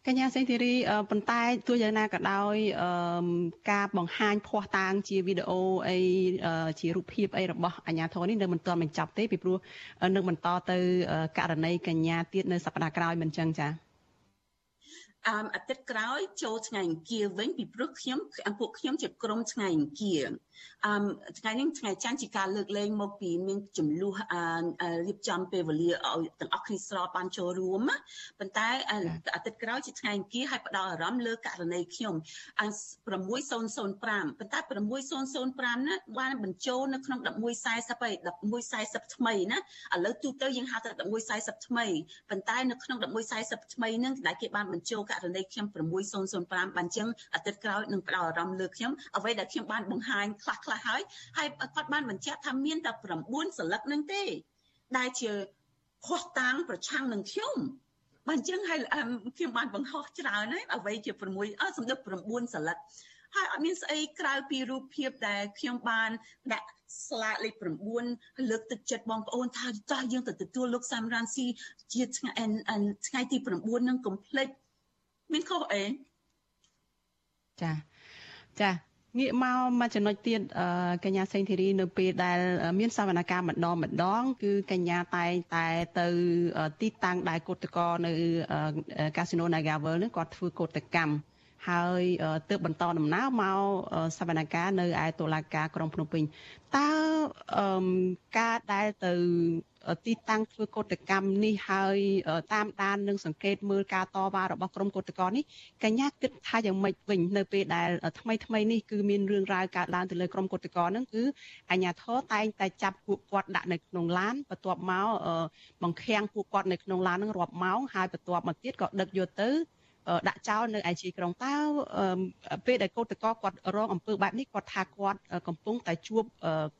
កញ្ញាសេងធីរីប៉ុន្តែទោះយ៉ាងណាក៏ដោយការបង្ហាញភ័ស្តុតាងជាវីដេអូអីជារូបភាពអីរបស់អាញាធរនេះនៅមិនទាន់បញ្ចប់ទេពីព្រោះនឹងបន្តទៅករណីកញ្ញាទៀតនៅសប្តាហ៍ក្រោយមិនចឹងចា៎អមអាទិត្យក្រោយចូលថ្ងៃអង្គារវិញពីព្រោះខ្ញុំពួកខ្ញុំជាក្រុមថ្ងៃអង្គារអមថ្ងៃនេះថ្ងៃច័ន្ទជាការលើកលែងមកពីមានចំនួនរៀបចំពេលវេលាឲ្យទាំងអស់គ្នាស្របបានចូលរួមប៉ុន្តែអាទិត្យក្រោយជាថ្ងៃអង្គារឲ្យផ្ដោតអារម្មណ៍លើករណីខ្ញុំ6005ប៉ុន្តែ6005ណាបានបញ្ចូលនៅក្នុង1140ហើយ1140ថ្មីណាឥឡូវទូទៅយើងហៅថា1140ថ្មីប៉ុន្តែនៅក្នុង1140ថ្មីហ្នឹងដែលគេបានបញ្ចូលករណីខ្ញុំ6005បានចឹងអាទិត្យក្រោយនឹងផ្ដោតអារម្មណ៍លើខ្ញុំអ្វីដែលខ្ញុំបានបង្ហាញខ្លះខ្លះហើយហើយគាត់បានបញ្ជាក់ថាមានតែ9សន្លឹកនឹងទេ ដែលជាខុសតាំងប្រឆាំងនឹងខ្ញុំបើអញ្ចឹងហើយខ្ញុំបានបង្ហោះច្រើនហើយអ្វីជា6អសំដៅ9សន្លឹកហើយអត់មានស្អីក្រៅពីរូបភាពដែលខ្ញុំបានដាក់ស្លាកលេខ9លើកទឹកចិត្តបងប្អូនថាតោះយើងទៅទទួលលោកសាមរ៉ាន់ស៊ីជាថ្ងៃថ្ងៃទី9នឹងកុំភ្លេចមានខុសអីចាចា ងាកមកមកចំណុចទៀតកញ្ញាសេងធីរីនៅពេលដែល មានសវនកម្មម្ដងម្ដង គឺកញ្ញាតែងតែទៅទីតាំងដែលកោតក្រនៅកាស៊ីណូ Nagavel នឹងគាត់ធ្វើកោតកម្ម ហើយទើបបន្តដំណើរមកសវនកម្មនៅឯតុលាការក្រុងភ្នំពេញតើការដែលទៅទីតាំងធ្វើកោតកម្មនេះហើយតាមដាននិងសង្កេតមើលការតវ៉ារបស់ក្រុមកោតក្រនេះកញ្ញាគិតថាយ៉ាងម៉េចវិញនៅពេលដែលថ្មីថ្មីនេះគឺមានរឿងរ៉ាវកើតឡើងទៅលើក្រុមកោតក្រហ្នឹងគឺអាញាធរតែងតែចាប់ពួកគាត់ដាក់នៅក្នុងឡានបន្ទាប់មកបង្ខាំងពួកគាត់នៅក្នុងឡានហ្នឹងរាប់ម៉ោងហើយបន្ទាប់មកទៀតក៏ដឹកយកទៅ ដាក់ចោលនៅឯជាក្រុងតើពេលដែលកោតកគាត់រងអំពើបែបនេះគាត់ថាគាត់កំពុងតែជួប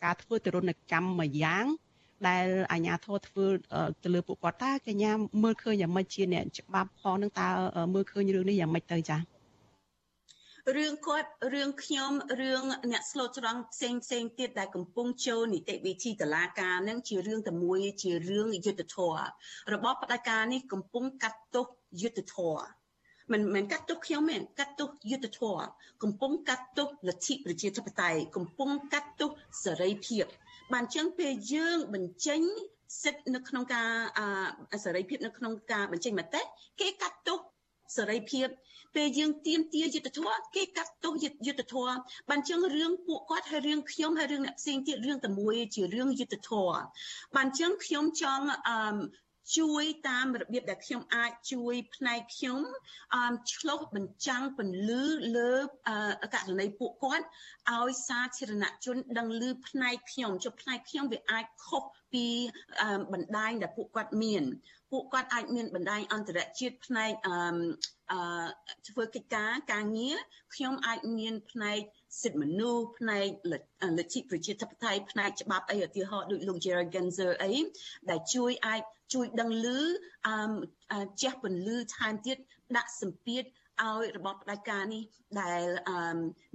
ការធ្វើទរណកម្មមួយយ៉ាងដែលអាជ្ញាធរធ្វើទៅលើពួកគាត់តើកញ្ញាមើលឃើញយ៉ាងម៉េចជាអ្នកច្បាប់ផងនឹងតើមើលឃើញរឿងនេះយ៉ាងម៉េចទៅចា៎រឿងគាត់រឿងខ្ញុំរឿងអ្នកស្លូតត្រង់ផ្សេងផ្សេងទៀតដែលកំពុងចូលនីតិវិធីតឡាការនឹងជារឿងតែមួយជារឿងយុទ្ធធររបបផ្ដាច់ការនេះកំពុងកាត់ទោសយុទ្ធធរ មិនមិនកាត់ទោសខ្ញុំទេកាត់ទោសយុទ្ធធរកំពុងកាត់ទោសលទ្ធិប្រជាធិបតេយ្យកំពុងកាត់ទោសសេរីភាពបានចឹងពេលយើងបញ្ចេញសិទ្ធិនៅក្នុងការសេរីភាពនៅក្នុងការបញ្ចេញមតិគេកាត់ទោសសេរីភាពពេលយើងទៀមទាយុទ្ធធម៌គេកាត់ទោសយុទ្ធធម៌បានចឹងរឿងពួកគាត់ហើយរឿងខ្ញុំហើយរឿងអ្នកផ្សេងទៀតរឿងតែមួយជារឿងយុទ្ធធម៌បានចឹងខ្ញុំចង់អឺ ជួយតាមរបៀបដែលខ្ញុំអាចជួយផ្នែកខ្ញុំអមឆ្លុះបញ្ចាំងពន្លឺលើករណីពួកគាត់ឲ្យសាធារណជនដឹងឮផ្នែកខ្ញុំចុះផ្នែកខ្ញុំវាអាចខុសពីបណ្ដាញដែលពួកគាត់មានពួកគាត់អាចមានបណ្ដាញអន្តរជាតិផ្នែកអឺអឺធ្វើកិច្ចការការងារខ្ញុំអាចមានផ្នែក សិទ្ធិមនុស្សផ្នែកលទ្ធិប្រជាធិបតេយ្យផ្នែកច្បាប់អីឧទាហរណ៍ដូចលោក Gerald Genzer អីដែលជួយអាចជួយដឹងឮអឺជះពន្លឺថែមទៀតដាក់សម្ពាធឲ្យរបបផ្ដាច់ការនេះដែល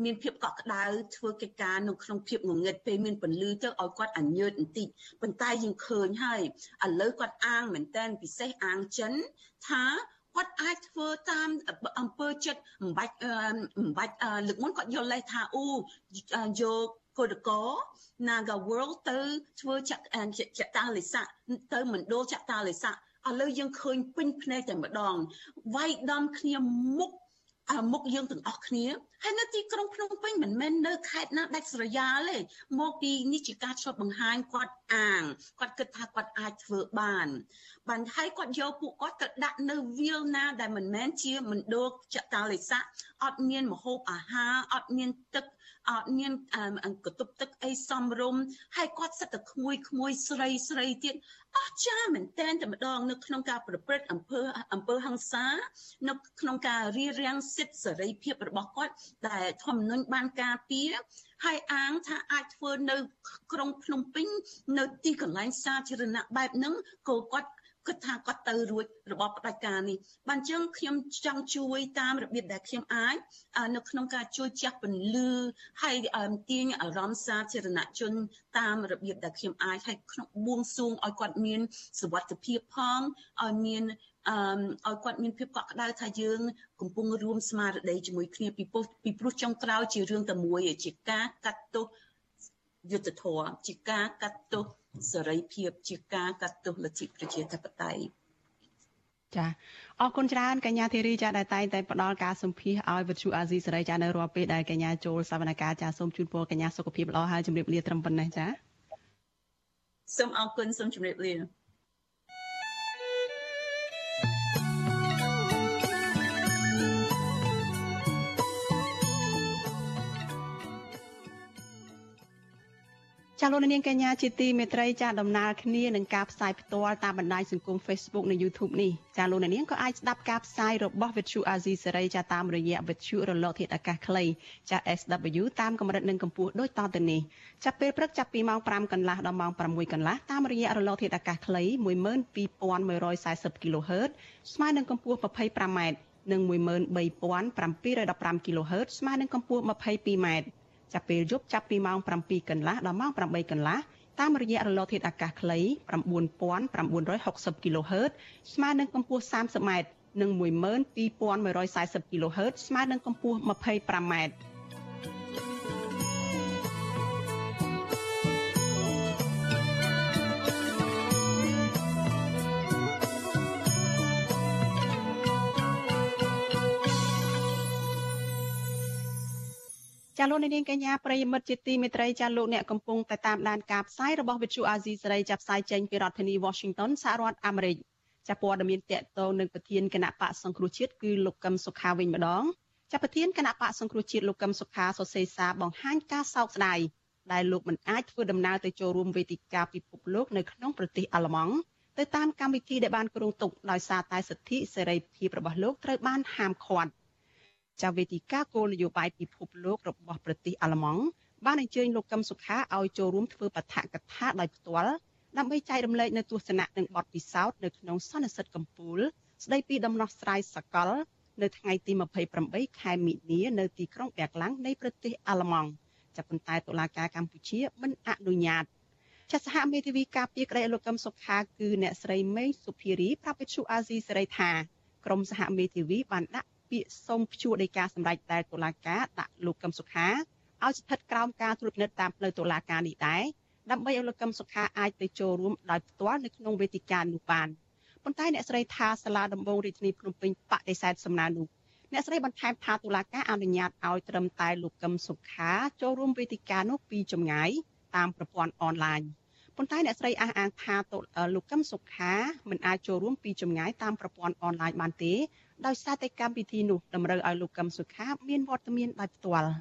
មានភាពកក់ក្ដៅធ្វើកិច្ចការនៅក្នុងភាពងងឹតពេលមានពន្លឺទៅឲ្យគាត់អញើតបន្តិចប៉ុន្តែយើងឃើញហើយឥឡូវគាត់អាងមែនតែនពិសេសអាងចិនថា គាត់អាចធ្វើតាមអង្គើចិត្តមិនបាច់មិនបាច់លើកមុនគាត់យល់លេសថាអូយកគឧតក Naga World ទៅធ្វើចចតាលិស័កទៅមណ្ឌលចតាលិស័កឥឡូវយើងឃើញពេញភ្នែកតែម្ដងវាយដំគ្នាមុខ មុខយើងទាំងអស់គ្នាហើយនៅទីក្រុងភ្នំពេញមិនមែននៅខេត្តណាដាច់ស្រយាលទេមកពីនេះជាការឆ្លុះបង្ហាញគាត់អាងគាត់គិតថាគាត់អាចធ្វើបានបានហើយគាត់យកពួកគាត់ទៅដាក់នៅវាលណាដែលមិនមែនជាមណ្ឌលចតាលិស័កអត់មានម្ហូបអាហារអត់មានទឹក អត់មានកតុបទឹកអីសំរុំហើយគាត់សិតតែក្មួយក្មួយស្រីស្រីទៀតអស្ចារ្យមែនតែនតែម្ដងនៅក្នុងការប្រព្រឹត្តអំពើអំពើហិង្សា នៅក្នុងការរៀបរៀងសិទ្ធិសេរីភាពរបស់គាត់ដែលធម្មនុញ្ញបានការពារហើយអាងថាអាចធ្វើនៅ ក្រុងភ្នំពេញ នៅទីកន្លែងសាធារណៈបែបហ្នឹងក៏គាត់ គិតថាគាត់ទៅរួចរបបផ្ដាច់ការនេះបានចឹងខ្ញុំចង់ជួយតាមរបៀបដែលខ្ញុំអាចនៅក្នុងការជួយចាស់ពន្លឺហើយទាញអារម្មណ៍សាធារណជនតាមរបៀបដែលខ្ញុំអាចហើយក្នុងបួងសួងឲ្យគាត់មានសុវត្ថិភាពផងឲ្យមានអឺឲ្យគាត់មានភាពកក់ក្ដៅថាយើងកំពុងរួមស្មារតីជាមួយគ្នាពីព្រោះពីព្រោះចុងក្រោយជារឿងតែមួយជាការកាត់ទោស យុទ្ធធរជាការកាត់ទោសសេរីភាពជាការកាត់ទោសលទ្ធិប្រជាធិបតេយ្យចាអរគុណច្រើនកញ្ញាធីរីចាដែលតែងតែផ្ដល់ការសម្ភាសឲ្យវិទ្យុអាស៊ីសេរីចានៅរាល់ពេលដែលកញ្ញាចូលសវនកម្មចាសូមជូនពរកញ្ញាសុខភាពល្អហើយជម្រាបលាត្រឹមប៉ុណ្ណេះចាសូមអរគុណសូមជម្រាបលា ចាលោកនាងកញ្ញាជាទីមេត្រីចាដំណើរគ្នានឹងការផ្សាយផ្ទាល់តាមបណ្ដាញសង្គម Facebook និង YouTube នេះចាលោកនាងក៏អាចស្ដាប់ការផ្សាយរបស់ Vithu Azizi សេរីចាតាមរយៈ Vithu រលកធាតុអាកាសខ្លីចា SW តាមកម្រិតនិងកម្ពស់ដូចតទៅនេះចាប់ពេលព្រឹកចាប់ពីម៉ោង5កន្លះដល់ម៉ោង6កន្លះតាមរយៈរលកធាតុអាកាសខ្លី12140 kHz ស្មើនឹងកម្ពស់ 25m និង13715 kHz ស្មើនឹងកម្ពស់ 22m ចាប់ពេលយប់ចាប់ពីម៉ោង7កន្លះដល់ម៉ោង8កន្លះតាមរយៈរលកធាតុអាកាសខ្លី9960 kHz ស្មើនឹងកម្ពស់ 30m និង12140 kHz ស្មើនឹងកម្ពស់ 25m លោកនាងកញ្ញាប្រិយមិត្តជាទីមេត្រីចាលោកអ្នកកំពុងតែតាមដានការផ្សាយរបស់វិទ្យុអាស៊ីសេរីចាប់ផ្សាយចេញពីរដ្ឋធានី Washington សហរដ្ឋអាមេរិកចាព័ត៌មានតកតងនឹងប្រធានគណៈបកសង្គ្រោះជាតិគឺលោកកឹមសុខាវិញម្ដងចាប្រធានគណៈបកសង្គ្រោះជាតិលោកកឹមសុខាសរសេរសារបង្ហាញការសោកស្ដាយដែលលោកមិនអាចធ្វើដំណើរទៅចូលរួមវេទិកាពិភពលោកនៅក្នុងប្រទេសអាល្លឺម៉ង់ទៅតាមកម្មវិធីដែលបានគ្រោងទុកដោយសារតែសិទ្ធិសេរីភាពរបស់លោកត្រូវបានហាមឃាត់ ចាវេទិកាគោលនយោបាយពិភពលោករបស់ប្រទេសអាល្លឺម៉ង់បានអញ្ជើញលោកកឹមសុខាឲ្យចូលរួមធ្វើបឋកថាដោយផ្ទាល់ដើម្បីចែករំលែកនៅទស្សនៈនិងបទពិសោធន៍នៅក្នុងសន្និសីទកម្ពុជាស្ដីពីដំណោះស្រាយសកល នៅថ្ងៃទី28ខែមិនិនានៅទីក្រុងបាក់ឡាំងនៃប្រទេសអាល្លឺម៉ង់ចាប់ប៉ុន្តែតុលាការកម្ពុជាមិនអនុញ្ញាតចាសហមេធាវីការពារក្តីលោកកឹមសុខាគឺអ្នកស្រីមេងសុភារីប្រាប់វិទ្យុអាស៊ីសេរីថាក្រមសហមេធាវីបានដាក់ ពាក្យសុំព្យួរដីកាសម្រាប់តែតុលាការដាក់លោកកឹមសុខាឲ្យស្ថិតក្រោមការត្រួតពិនិត្យតាមផ្លូវតុលាការនេះដែរដើម្បីឲ្យលោកកឹមសុខាអាចទៅចូលរួមដោយផ្ទាល់នៅក្នុងវេទិកានោះបានប៉ុន្តែអ្នកស្រីថាសាលាដំបងរាជធានីភ្នំពេញបដិសេធសំណើនោះអ្នកស្រីបន្ថែមថាតុលាការអនុញ្ញាតឲ្យត្រឹមតែលោកកឹមសុខាចូលរួមវេទិកានោះពីចម្ងាយតាមប្រព័ន្ធអនឡាញប៉ុន្តែអ្នកស្រីអះអាងថាលោកកឹមសុខាមិនអាចចូលរួមពីចម្ងាយតាមប្រព័ន្ធអនឡាញបានទេ ដោយសារតែកម្មវិធីនោះតម្រូវឲ្យលោកកឹមសុខាមានវត្តមានដោយផ្ទាល់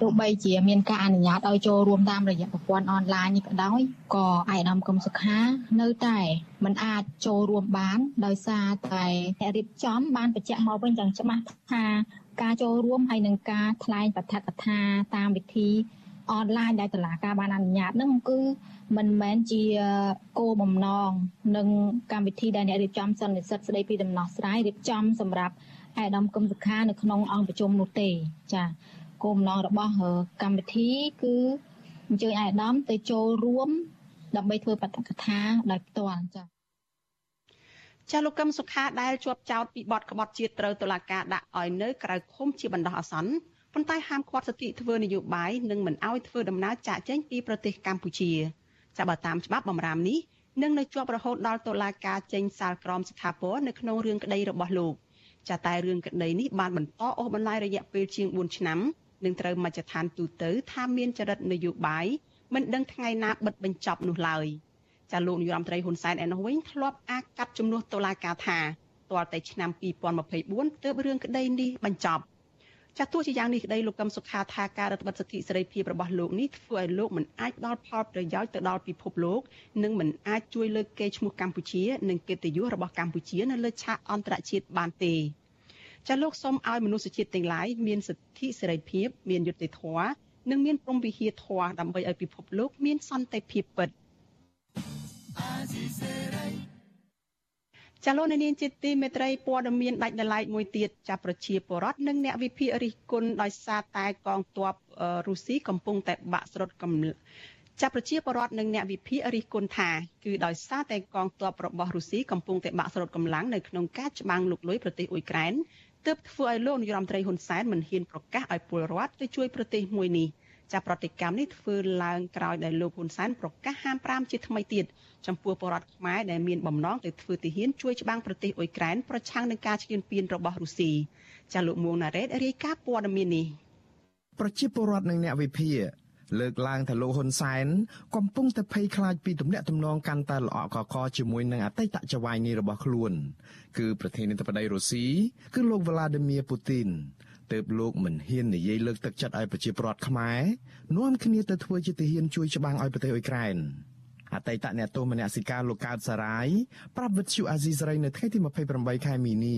ទោះបីជាមានការអនុញ្ញាតឲ្យចូលរួមតាមរយៈប្រព័ន្ធអនឡាញនេះក៏ដោយក៏អាយដាមកឹមសុខានៅតែមិនអាចចូលរួមបាន ដោយសារតែអ្នករៀបចំបានបញ្ជាក់មកវិញយ៉ាងច្បាស់ថាការចូលរួមហើយនឹងការថ្លែងបឋកថាតាមវិធី អនឡាញដែលតុលាការបានអនុញ្ញាតនឹងគឺមិនមែនជាគោលបំណងនឹងកម្មវិធីដែលអ្នករៀបចំសន្និសីទស្ដីពីដំណោះស្រាយរៀបចំសម្រាប់អាយដាមកឹមសុខានៅក្នុងអង្គប្រជុំនោះទេចា៎គោលបំណងរបស់កម្មវិធីគឺអញ្ជើញអាយដាមទៅចូលរួមដើម្បីធ្វើបដកថាដោយផ្ទាល់ចា៎ចាលោកកឹមសុខាដែលជាប់ចោតពីបទក្បត់ជាតិត្រូវតុលាការដាក់ឲ្យនៅក្រៅឃុំជាបណ្ដោះអាសន្ន ប៉ុន្តែហាមឃាត់សិទ្ធិធ្វើនយោបាយនិងមិនឲ្យធ្វើដំណើរចាកចេញពីប្រទេសកម្ពុជាចាបើតាមច្បាប់បំរាមនេះនឹងនៅជាប់រហូតដល់តុលាការចេញសាលក្រមស្ថាពរនៅក្នុងរឿងក្តីរបស់លោកចាតែរឿងក្តីនេះបានបន្តអូសបន្លាយរយៈពេលជាង4ឆ្នាំនឹងត្រូវមជ្ឈដ្ឋានទូទៅថាមានចរិតនយោបាយមិនដឹងថ្ងៃណាបិទបញ្ចប់នោះឡើយចាលោកនាយរដ្ឋមន្ត្រីហ៊ុនសែនឯនោះវិញធ្លាប់អាកាត់ជំនួសតុលាការថាទាល់តែឆ្នាំ2024ទើបរឿងក្តីនេះបញ្ចប់ ចាស់ទោះជាយ៉ាងនេះក្តីលោកកឹមសុខាថាការរដ្ឋបិទសិទ្ធិសេរីភាពរបស់លោកនេះធ្វើឲ្យលោកមិនអាចផ្ដល់ផលប្រយោជន៍ទៅដល់ពិភពលោកនិងមិនអាចជួយលើកកេរ្តិ៍ឈ្មោះកម្ពុជា និងកិត្តិយសរបស់កម្ពុជានៅលើឆាកអន្តរជាតិបានទេចាលោកសូមឲ្យមនុស្សជាតិទាំងឡាយមានសិទ្ធិសេរីភាព មានយុត្តិធម៌និងមានព្រំវិហារធម៌ដើម្បីឲ្យពិភពលោកមានសន្តិភាពពិត ចាលោកនាងជាទីមេត្រីព័ត៌មានដាច់ដライមួយទៀតចាប់ប្រជាពលរដ្ឋនិងអ្នកវិភាគរិះគន់ដោយសារតែកងទ័ពរុស្ស៊ីកំពុងតែបាក់ស្រុតកំចាប់ប្រជាពលរដ្ឋនិងអ្នកវិភាគរិះគន់ថាគឺដោយសារតែកងទ័ពរបស់រុស្ស៊ីកំពុងតែបាក់ស្រុតកម្លាំងនៅក្នុងការច្បាំងលុកលុយប្រទេសអ៊ុយក្រែនទើបធ្វើឲ្យលោកនាយរដ្ឋមន្ត្រីហ៊ុនសែនមិនហ៊ានប្រកាសឲ្យពលរដ្ឋទៅជួយប្រទេសមួយនេះ ចាប់ប្រតិកម្មនេះធ្វើឡើងក្រោយដែលលោកហ៊ុនសែនប្រកាសហាម5ជាថ្មីទៀតចំពោះពលរដ្ឋខ្មែរដែលមានបំណងទៅធ្វើទាហានជួយច្បាំងប្រទេសអ៊ុយក្រែនប្រឆាំងនឹងការឈ្លានពានរបស់រុស្ស៊ីចាលោកមួងណារ៉េតរាយការណ៍ព័ត៌មាននេះប្រជាពលរដ្ឋនិងអ្នកវិភាគលើកឡើងថាលោកហ៊ុនសែនកំពុងតែភ័យខ្លាចពីទំនាក់ទំនងកាន់តែល្អក់កកជាមួយនឹងអតីតចៅហ្វាយនេះរបស់ខ្លួន គឺប្រធានាធិបតីរុស្ស៊ីគឺលោកវ្លាឌីមៀពូ ទីនទើបលោកមិនហ៊ាននិយាយលើកទឹកចិត្តឲ្យប្រជាពលរដ្ឋខ្មែរនាំគ្នាទៅធ្វើជាទាហានជួយច្បាំងឲ្យប្រទេសអ៊ុយក្រែនអតីតអ្នកទោសមនសិការលោកកើតសារាយប្រាប់វិទ្យុអាស៊ីសេរីនៅថ្ងៃទី28ខែមីនា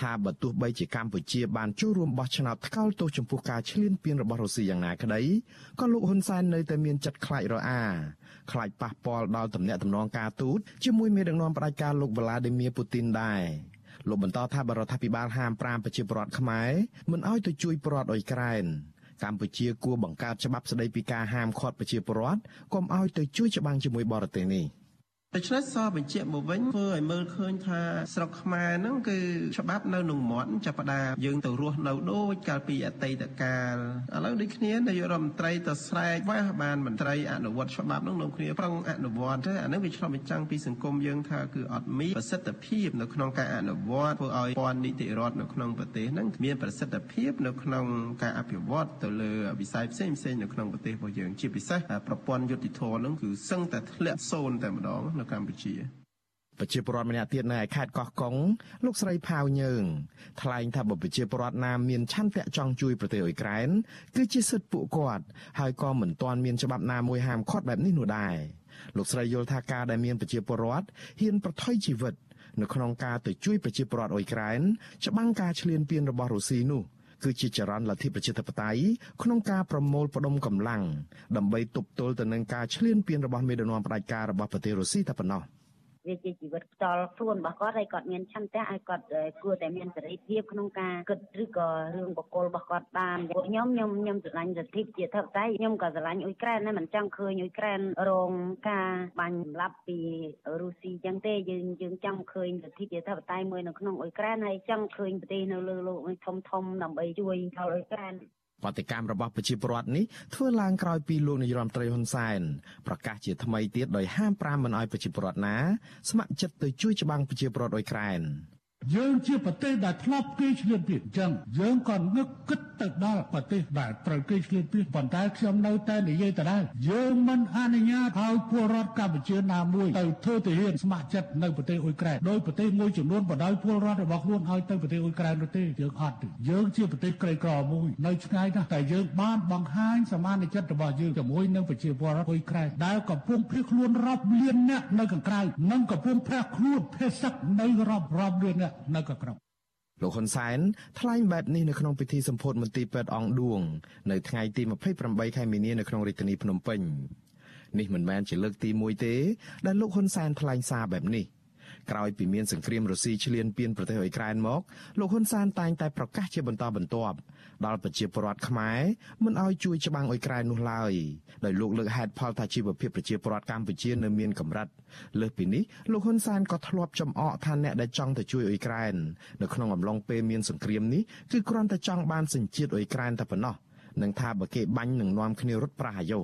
ថាបើទោះបីជាកម្ពុជាបានចូលរួមបោះឆ្នោតថ្កោលទោសចំពោះការឈ្លានពានរបស់រុស្ស៊ីយ៉ាងណាក្តីក៏លោកហ៊ុនសែននៅតែមានចិត្តខ្លាចរអាខ្លាចប៉ះពាល់ដល់ទំនាក់ទំនងការទូតជាមួយមេដឹកនាំផ្ដាច់ការលោកវ្លាឌីមៀពូទីនដែរ លោកបន្តថាបរដ្ឋាភិបាលហាម5ប្រជាពលរដ្ឋខ្មែរមិនឲ្យទៅជួយពលរដ្ឋអ៊ុយក្រែនកម្ពុជាគួរបង្កើតច្បាប់ស្តីពីការហាមឃាត់ប្រជាពលរដ្ឋកុំឲ្យទៅជួយច្បាំងជាមួយបរទេសនេះ ដូច្នេះសបញ្ជាក់មកវិញធ្វើឲ្យមើលឃើញថាស្រុកខ្មែរហ្នឹងគឺច្បាប់នៅក្នុងមាត់ចាប់ផ្ដើមយើងទៅរស់នៅដូចកាលពីអតីតកាលឥឡូវដូចគ្នានាយករដ្ឋមន្ត្រីទៅស្រែកវ៉ាបានមន្ត្រីអនុវត្តច្បាប់ហ្នឹងនៅគ្នាប្រឹងអនុវត្តទេអាហ្នឹងវាឆ្លុះបញ្ចាំងពីសង្គមយើងថាគឺអត់មានប្រសិទ្ធភាពនៅក្នុងការអនុវត្តធ្វើឲ្យព័ន្ធនីតិរដ្ឋនៅក្នុងប្រទេសហ្នឹងមានប្រសិទ្ធភាពនៅក្នុងការអភិវឌ្ឍទៅលើវិស័យផ្សេងផ្សេងនៅក្នុងប្រទេសរបស់យើងជាពិសេសប្រព័ន្ធយុតិធម៌ហ្នឹងគឺសឹងតែធ្លាក់សូន្យតែម្ដងនៅកម្ពុជាប្រជាពលរដ្ឋម្នាក់ទៀតនៅឯខេត្តកោះកុងលោកស្រីផាវញើងថ្លែងថាបើប្រជាពលរដ្ឋណាមានឆន្ទៈចង់ជួយប្រទេសអ៊ុយក្រែនគឺជាសិទ្ធិពួកគាត់ហើយក៏មិនទាន់មានច្បាប់ណាមួយហាមឃាត់បែបនេះនោះដែរលោកស្រីយល់ថាការដែលមានប្រជាពលរដ្ឋហ៊ានប្រថុយជីវិត នៅក្នុងការទៅជួយប្រជាពលរដ្ឋអ៊ុយក្រែនច្បាំងការឈ្លានពានរបស់រុស្ស៊ីនោះ គឺជាចរន្តលទ្ធិប្រជាធិបតេយ្យក្នុងការប្រមូលផ្ដុំកម្លាំងដើម្បីទប់ទល់ទៅនឹងការឈ្លានពានរបស់មេដឹកនាំផ្ដាច់ការរបស់ប្រទេសរុស្ស៊ីតែប៉ុណ្ណោះ។ វាជាជីវិតផ្ទាល់ខ្លួនរបស់គាត់ហើយគាត់មានឆន្ទៈឲ្យគាត់គួរតែមានសេរីភាពក្នុងការគិតឬក៏រឿងបកគលរបស់គាត់បានពួកខ្ញុំខ្ញុំខ្ញុំស្រឡាញ់លទ្ធិជាធិបតេយ្យខ្ញុំក៏ស្រឡាញ់អ៊ុយក្រែនដែរមិនចង់ឃើញអ៊ុយក្រែនរងការបាញ់សម្លាប់ពីរុស្ស៊ីចឹងទេយើងយើងចង់ឃើញលទ្ធិជាធិបតេយ្យមួយនៅក្នុងអ៊ុយក្រែនហើយចង់ឃើញប្រទេសនៅលើលោកធំធំដើម្បីជួយដល់អ៊ុយក្រែន បដកម្មរបស់ប្រជាពលរដ្ឋនេះធ្វើឡើងក្រោយពីលោកនាយរដ្ឋមន្ត្រីហ៊ុនសែនប្រកាសជាថ្មីទៀតដោយហាម5មិនឲ្យប្រជាពលរដ្ឋណាស្ម័គ្រចិត្តទៅជួយច្បាំងប្រជាពលរដ្ឋអ៊ុយក្រែន យើងជាប្រទេសដែលធ្លាប់គេឈ្លានពានអញ្ចឹងយើងក៏ងឹកគិតទៅដល់ប្រទេសដែលត្រូវគេឈ្លានពានប៉ុន្តែខ្ញុំនៅតែនិយាយដដែលយើងមិនអនុញ្ញាតឲ្យពលរដ្ឋកម្ពុជាណាមួយទៅធ្វើទាហានស្ម័គ្រចិត្តនៅប្រទេសអ៊ុយក្រែនដោយប្រទេសមួយចំនួនបដ ாய் ពលរដ្ឋរបស់ខ្លួនឲ្យទៅប្រទេសអ៊ុយក្រែននោះទេយើងអត់ទេយើងជាប្រទេសក្រីក្រមួយនៅឆ្ងាយណាស់តែយើងបានបង្ហាញសមានចិត្តរបស់យើងជាមួយនឹងប្រជាពលរដ្ឋអ៊ុយក្រែនដែលកំពុងភៀសខ្លួនរាប់លានអ្នកនៅខាងក្រៅនិងកំពុងភះខ្លួនភេសឹកនៅរាប់រាប់លានអ្នកនៅកក្របលោកហ៊ុនសែនថ្លែងបែបនេះនៅក្នុងពិធីសម្ពោធមន្ទីរពេទ្យអង្គឌួងនៅថ្ងៃទី28ខែមីនានៅក្នុងរាជធានីភ្នំពេញនេះមិនមែនជាលើកទី1ទេ ដែលលោកហ៊ុនសែនថ្លែងសារបែបនេះក្រោយពីមានសង្គ្រាមរុស្ស៊ីឈ្លានពានប្រទេសអ៊ុយក្រែនមកលោកហ៊ុនសែនតែងតែប្រកាសជាបន្តបន្ទាប់ ដល់ប្រជាពលរដ្ឋខ្មែរមិនឲ្យជួយច្បាំងអ៊ុយក្រែននោះឡើយដោយលោកលើកហេតុផលថាជីវភាពប្រជាពលរដ្ឋកម្ពុជានៅមានកម្រិតលើសពីនេះលោកហ៊ុនសែនក៏ធ្លាប់ចំអកថាអ្នកដែលចង់ទៅជួយអ៊ុយក្រែននៅក្នុងអំឡុងពេលមានសង្គ្រាមនេះគឺគ្រាន់តែចង់បានសញ្ជាតិអ៊ុយក្រែនតែប៉ុណ្ណោះនឹងថាបើគេបាញ់នឹងនាំគ្នារត់ប្រហារយោ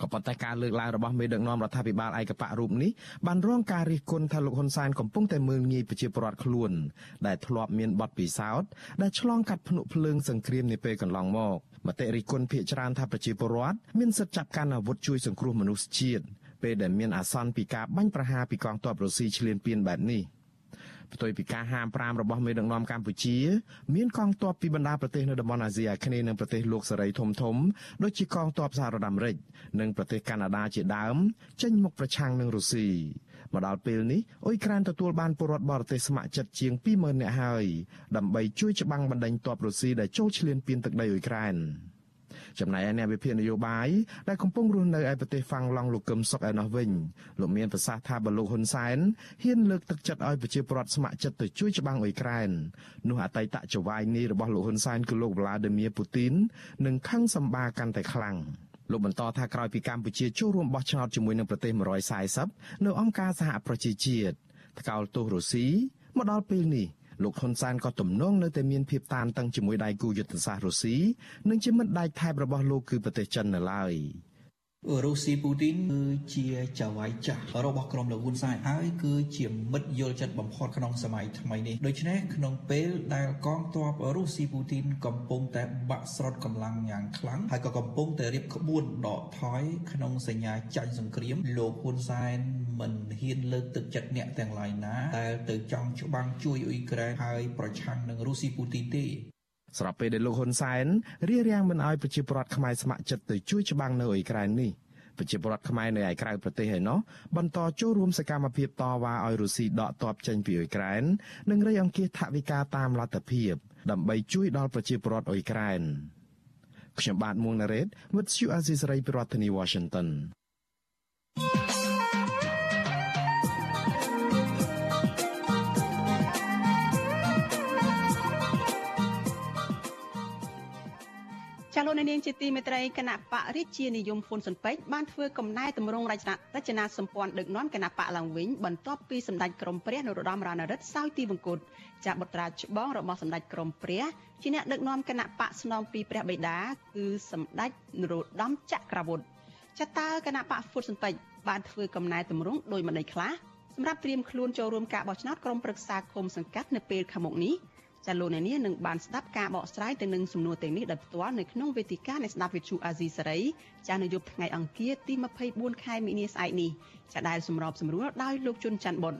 ក៏ប៉ុន្តែការលើកឡើងរបស់មេដឹកនាំរដ្ឋាភិបាលឯកបៈរូបនេះបានរងការរិះគន់ថាលោកហ៊ុនសែនកំពុងតែមើលងាយប្រជាពលរដ្ឋខ្លួន ដែលធ្លាប់មានបទពិសោធន៍ដែលឆ្លងកាត់ភ្នក់ភ្លើងសង្គ្រាមនាពេលកន្លងមកមតិរិះគន់ភាគច្រើនថាប្រជាពលរដ្ឋមានសិទ្ធិចាប់កាន់អាវុធជួយសង្គ្រោះមនុស្សជាតិពេលដែលមានអាសន្នពីការបាញ់ប្រហារពីកងទ័ពរុស្ស៊ីឈ្លានពានបែបនេះ។ ផ្ទុយពីការហាម5របស់មេដឹកនាំកម្ពុជា មានកងទ័ពពីបណ្ដាប្រទេសនៅតំបន់អាស៊ីអាគ្នេយ៍និងប្រទេសលោកសេរីធំធំដូចជាកងទ័ពសហរដ្ឋអាមេរិកនិងប្រទេសកាណាដាជាដើម ចេញមុខប្រឆាំងនឹងរុស្ស៊ីមកដល់ពេលនេះអ៊ុយក្រែនទទួលបានពលរដ្ឋបរទេសស្ម័គ្រចិត្តជាង20000នាក់ហើយដើម្បីជួយច្បាំងបណ្ដេញទ័ពរុស្ស៊ីដែលចូលឈ្លានពានទឹកដីអ៊ុយក្រែន។ ចំណែកឯអ្នកវិភាគនយោបាយដែលកំពុងរស់នៅឯប្រទេសហ្វាំងឡង់លោកកឹមសុខឯណោះវិញលោកមានប្រសាសន៍ថាបើលោកហ៊ុនសែនហ៊ានលើកទឹកចិត្តឲ្យប្រជាពលរដ្ឋស្ម័គ្រចិត្តទៅជួយច្បាំងអ៊ុយក្រែននោះអតីតចវាយនីរបស់លោកហ៊ុនសែនគឺលោកវ្លាឌីមៀពូទីននឹងខឹងសម្បាកាន់តែខ្លាំងលោកបន្តថាក្រោយពីកម្ពុជាចូលរួមបោះឆ្នោតជាមួយនឹងប្រទេស140នៅអង្គការសហប្រជាជាតិថ្កោលទោសរុស្ស៊ីមកដល់ពេលនេះ លោកហ៊ុនសែនក៏ទំនងនៅតែមានភាពតានតឹងជាមួយដៃគូយុទ្ធសាស្ត្ររុស្ស៊ីនិងជាមិត្តដៃថែបរបស់លោកគឺប្រទេសចិននៅឡើយ។ រុស្ស៊ីពូទីនគឺជាចៅហ្វាយចាស់របស់ក្រុមលោកហ៊ុនសែនហើយគឺជាមិត្តយល់ចិត្តបំផុតក្នុងសម័យថ្មីនេះដូច្នេះក្នុងពេលដែលកងទ័ពរុស្ស៊ីពូទីនកំពុងតែបាក់ស្រុតកម្លាំងយ៉ាងខ្លាំងហើយក៏កំពុងតែរៀបក្បួនដកថយក្នុងសញ្ញាចាញ់សង្គ្រាមលោកហ៊ុនសែនមិនហ៊ានលើកទឹកចិត្តអ្នកទាំងឡាយណាតែទៅចង់ច្បាំងជួយអ៊ុយក្រែនហើយប្រឆាំងនឹងរុស្ស៊ីពូទីនទេ ស្របពេលដែលលោកហ៊ុនសែនរៀបរៀងមិនអោយប្រជាពលរដ្ឋខ្មែរស្ម័គ្រចិត្តទៅជួយច្បាំងនៅអ៊ុយក្រែននេះប្រជាពលរដ្ឋខ្មែរនៅឯក្រៅប្រទេសឯណោះបន្តចូលរួមសកម្មភាពតវ៉ាឲ្យរុស្ស៊ីដកទ័ពចេញពីអ៊ុយក្រែននិងរៃអង្គាសថវិកាតាមលទ្ធភាពដើម្បីជួយដល់ប្រជាពលរដ្ឋអ៊ុយក្រែនខ្ញុំបាទមួងណារ៉េត With you Aziz Ray ប្រធានាធិបតី Washington ចចាលោកនាងជាទីមេត្រីគណៈបករាជានិយមហ៊ុនស៊ុនពេជ្របានធ្វើកំណែតម្រង់រចនារចនាសម្ព័ន្ធដឹកនាំគណៈបកឡើងវិញបន្ទាប់ពីសម្ដេចក្រមព្រះនរោត្តមរណរដ្ឋសោយទីវង្គតចាបុត្រាច្បងរបស់សម្ដេចក្រមព្រះជាអ្នកដឹកនាំគណៈបកស្នំពីព្រះបិតាគឺសម្ដេចនរោត្តមចក្រវុឌ្ឍចាតើគណៈបកហ៊ុនស៊ុនពេជ្របានធ្វើកំណែតម្រង់ដោយម្ដេចខ្លះសម្រាប់ត្រៀមខ្លួនចូលរួមការបោះឆ្នោតក្រុមប្រឹក្សាគុំសង្កាត់នៅពេលខាងមុខនេះ ចាលោកអ្នកនាងនឹងបានស្ដាប់ការបកស្រាយទៅនឹងសំណួរទាំងនេះដោយផ្ទាល់នៅក្នុងវេទិកានៃស្ដាប់វិទ្យុអាស៊ីសេរីចានៅយប់ថ្ងៃអង្គារទី24ខែមីនាស្អែកនេះចាដែលសម្របសម្រួលដោយលោកជុនច័ន្ទបុត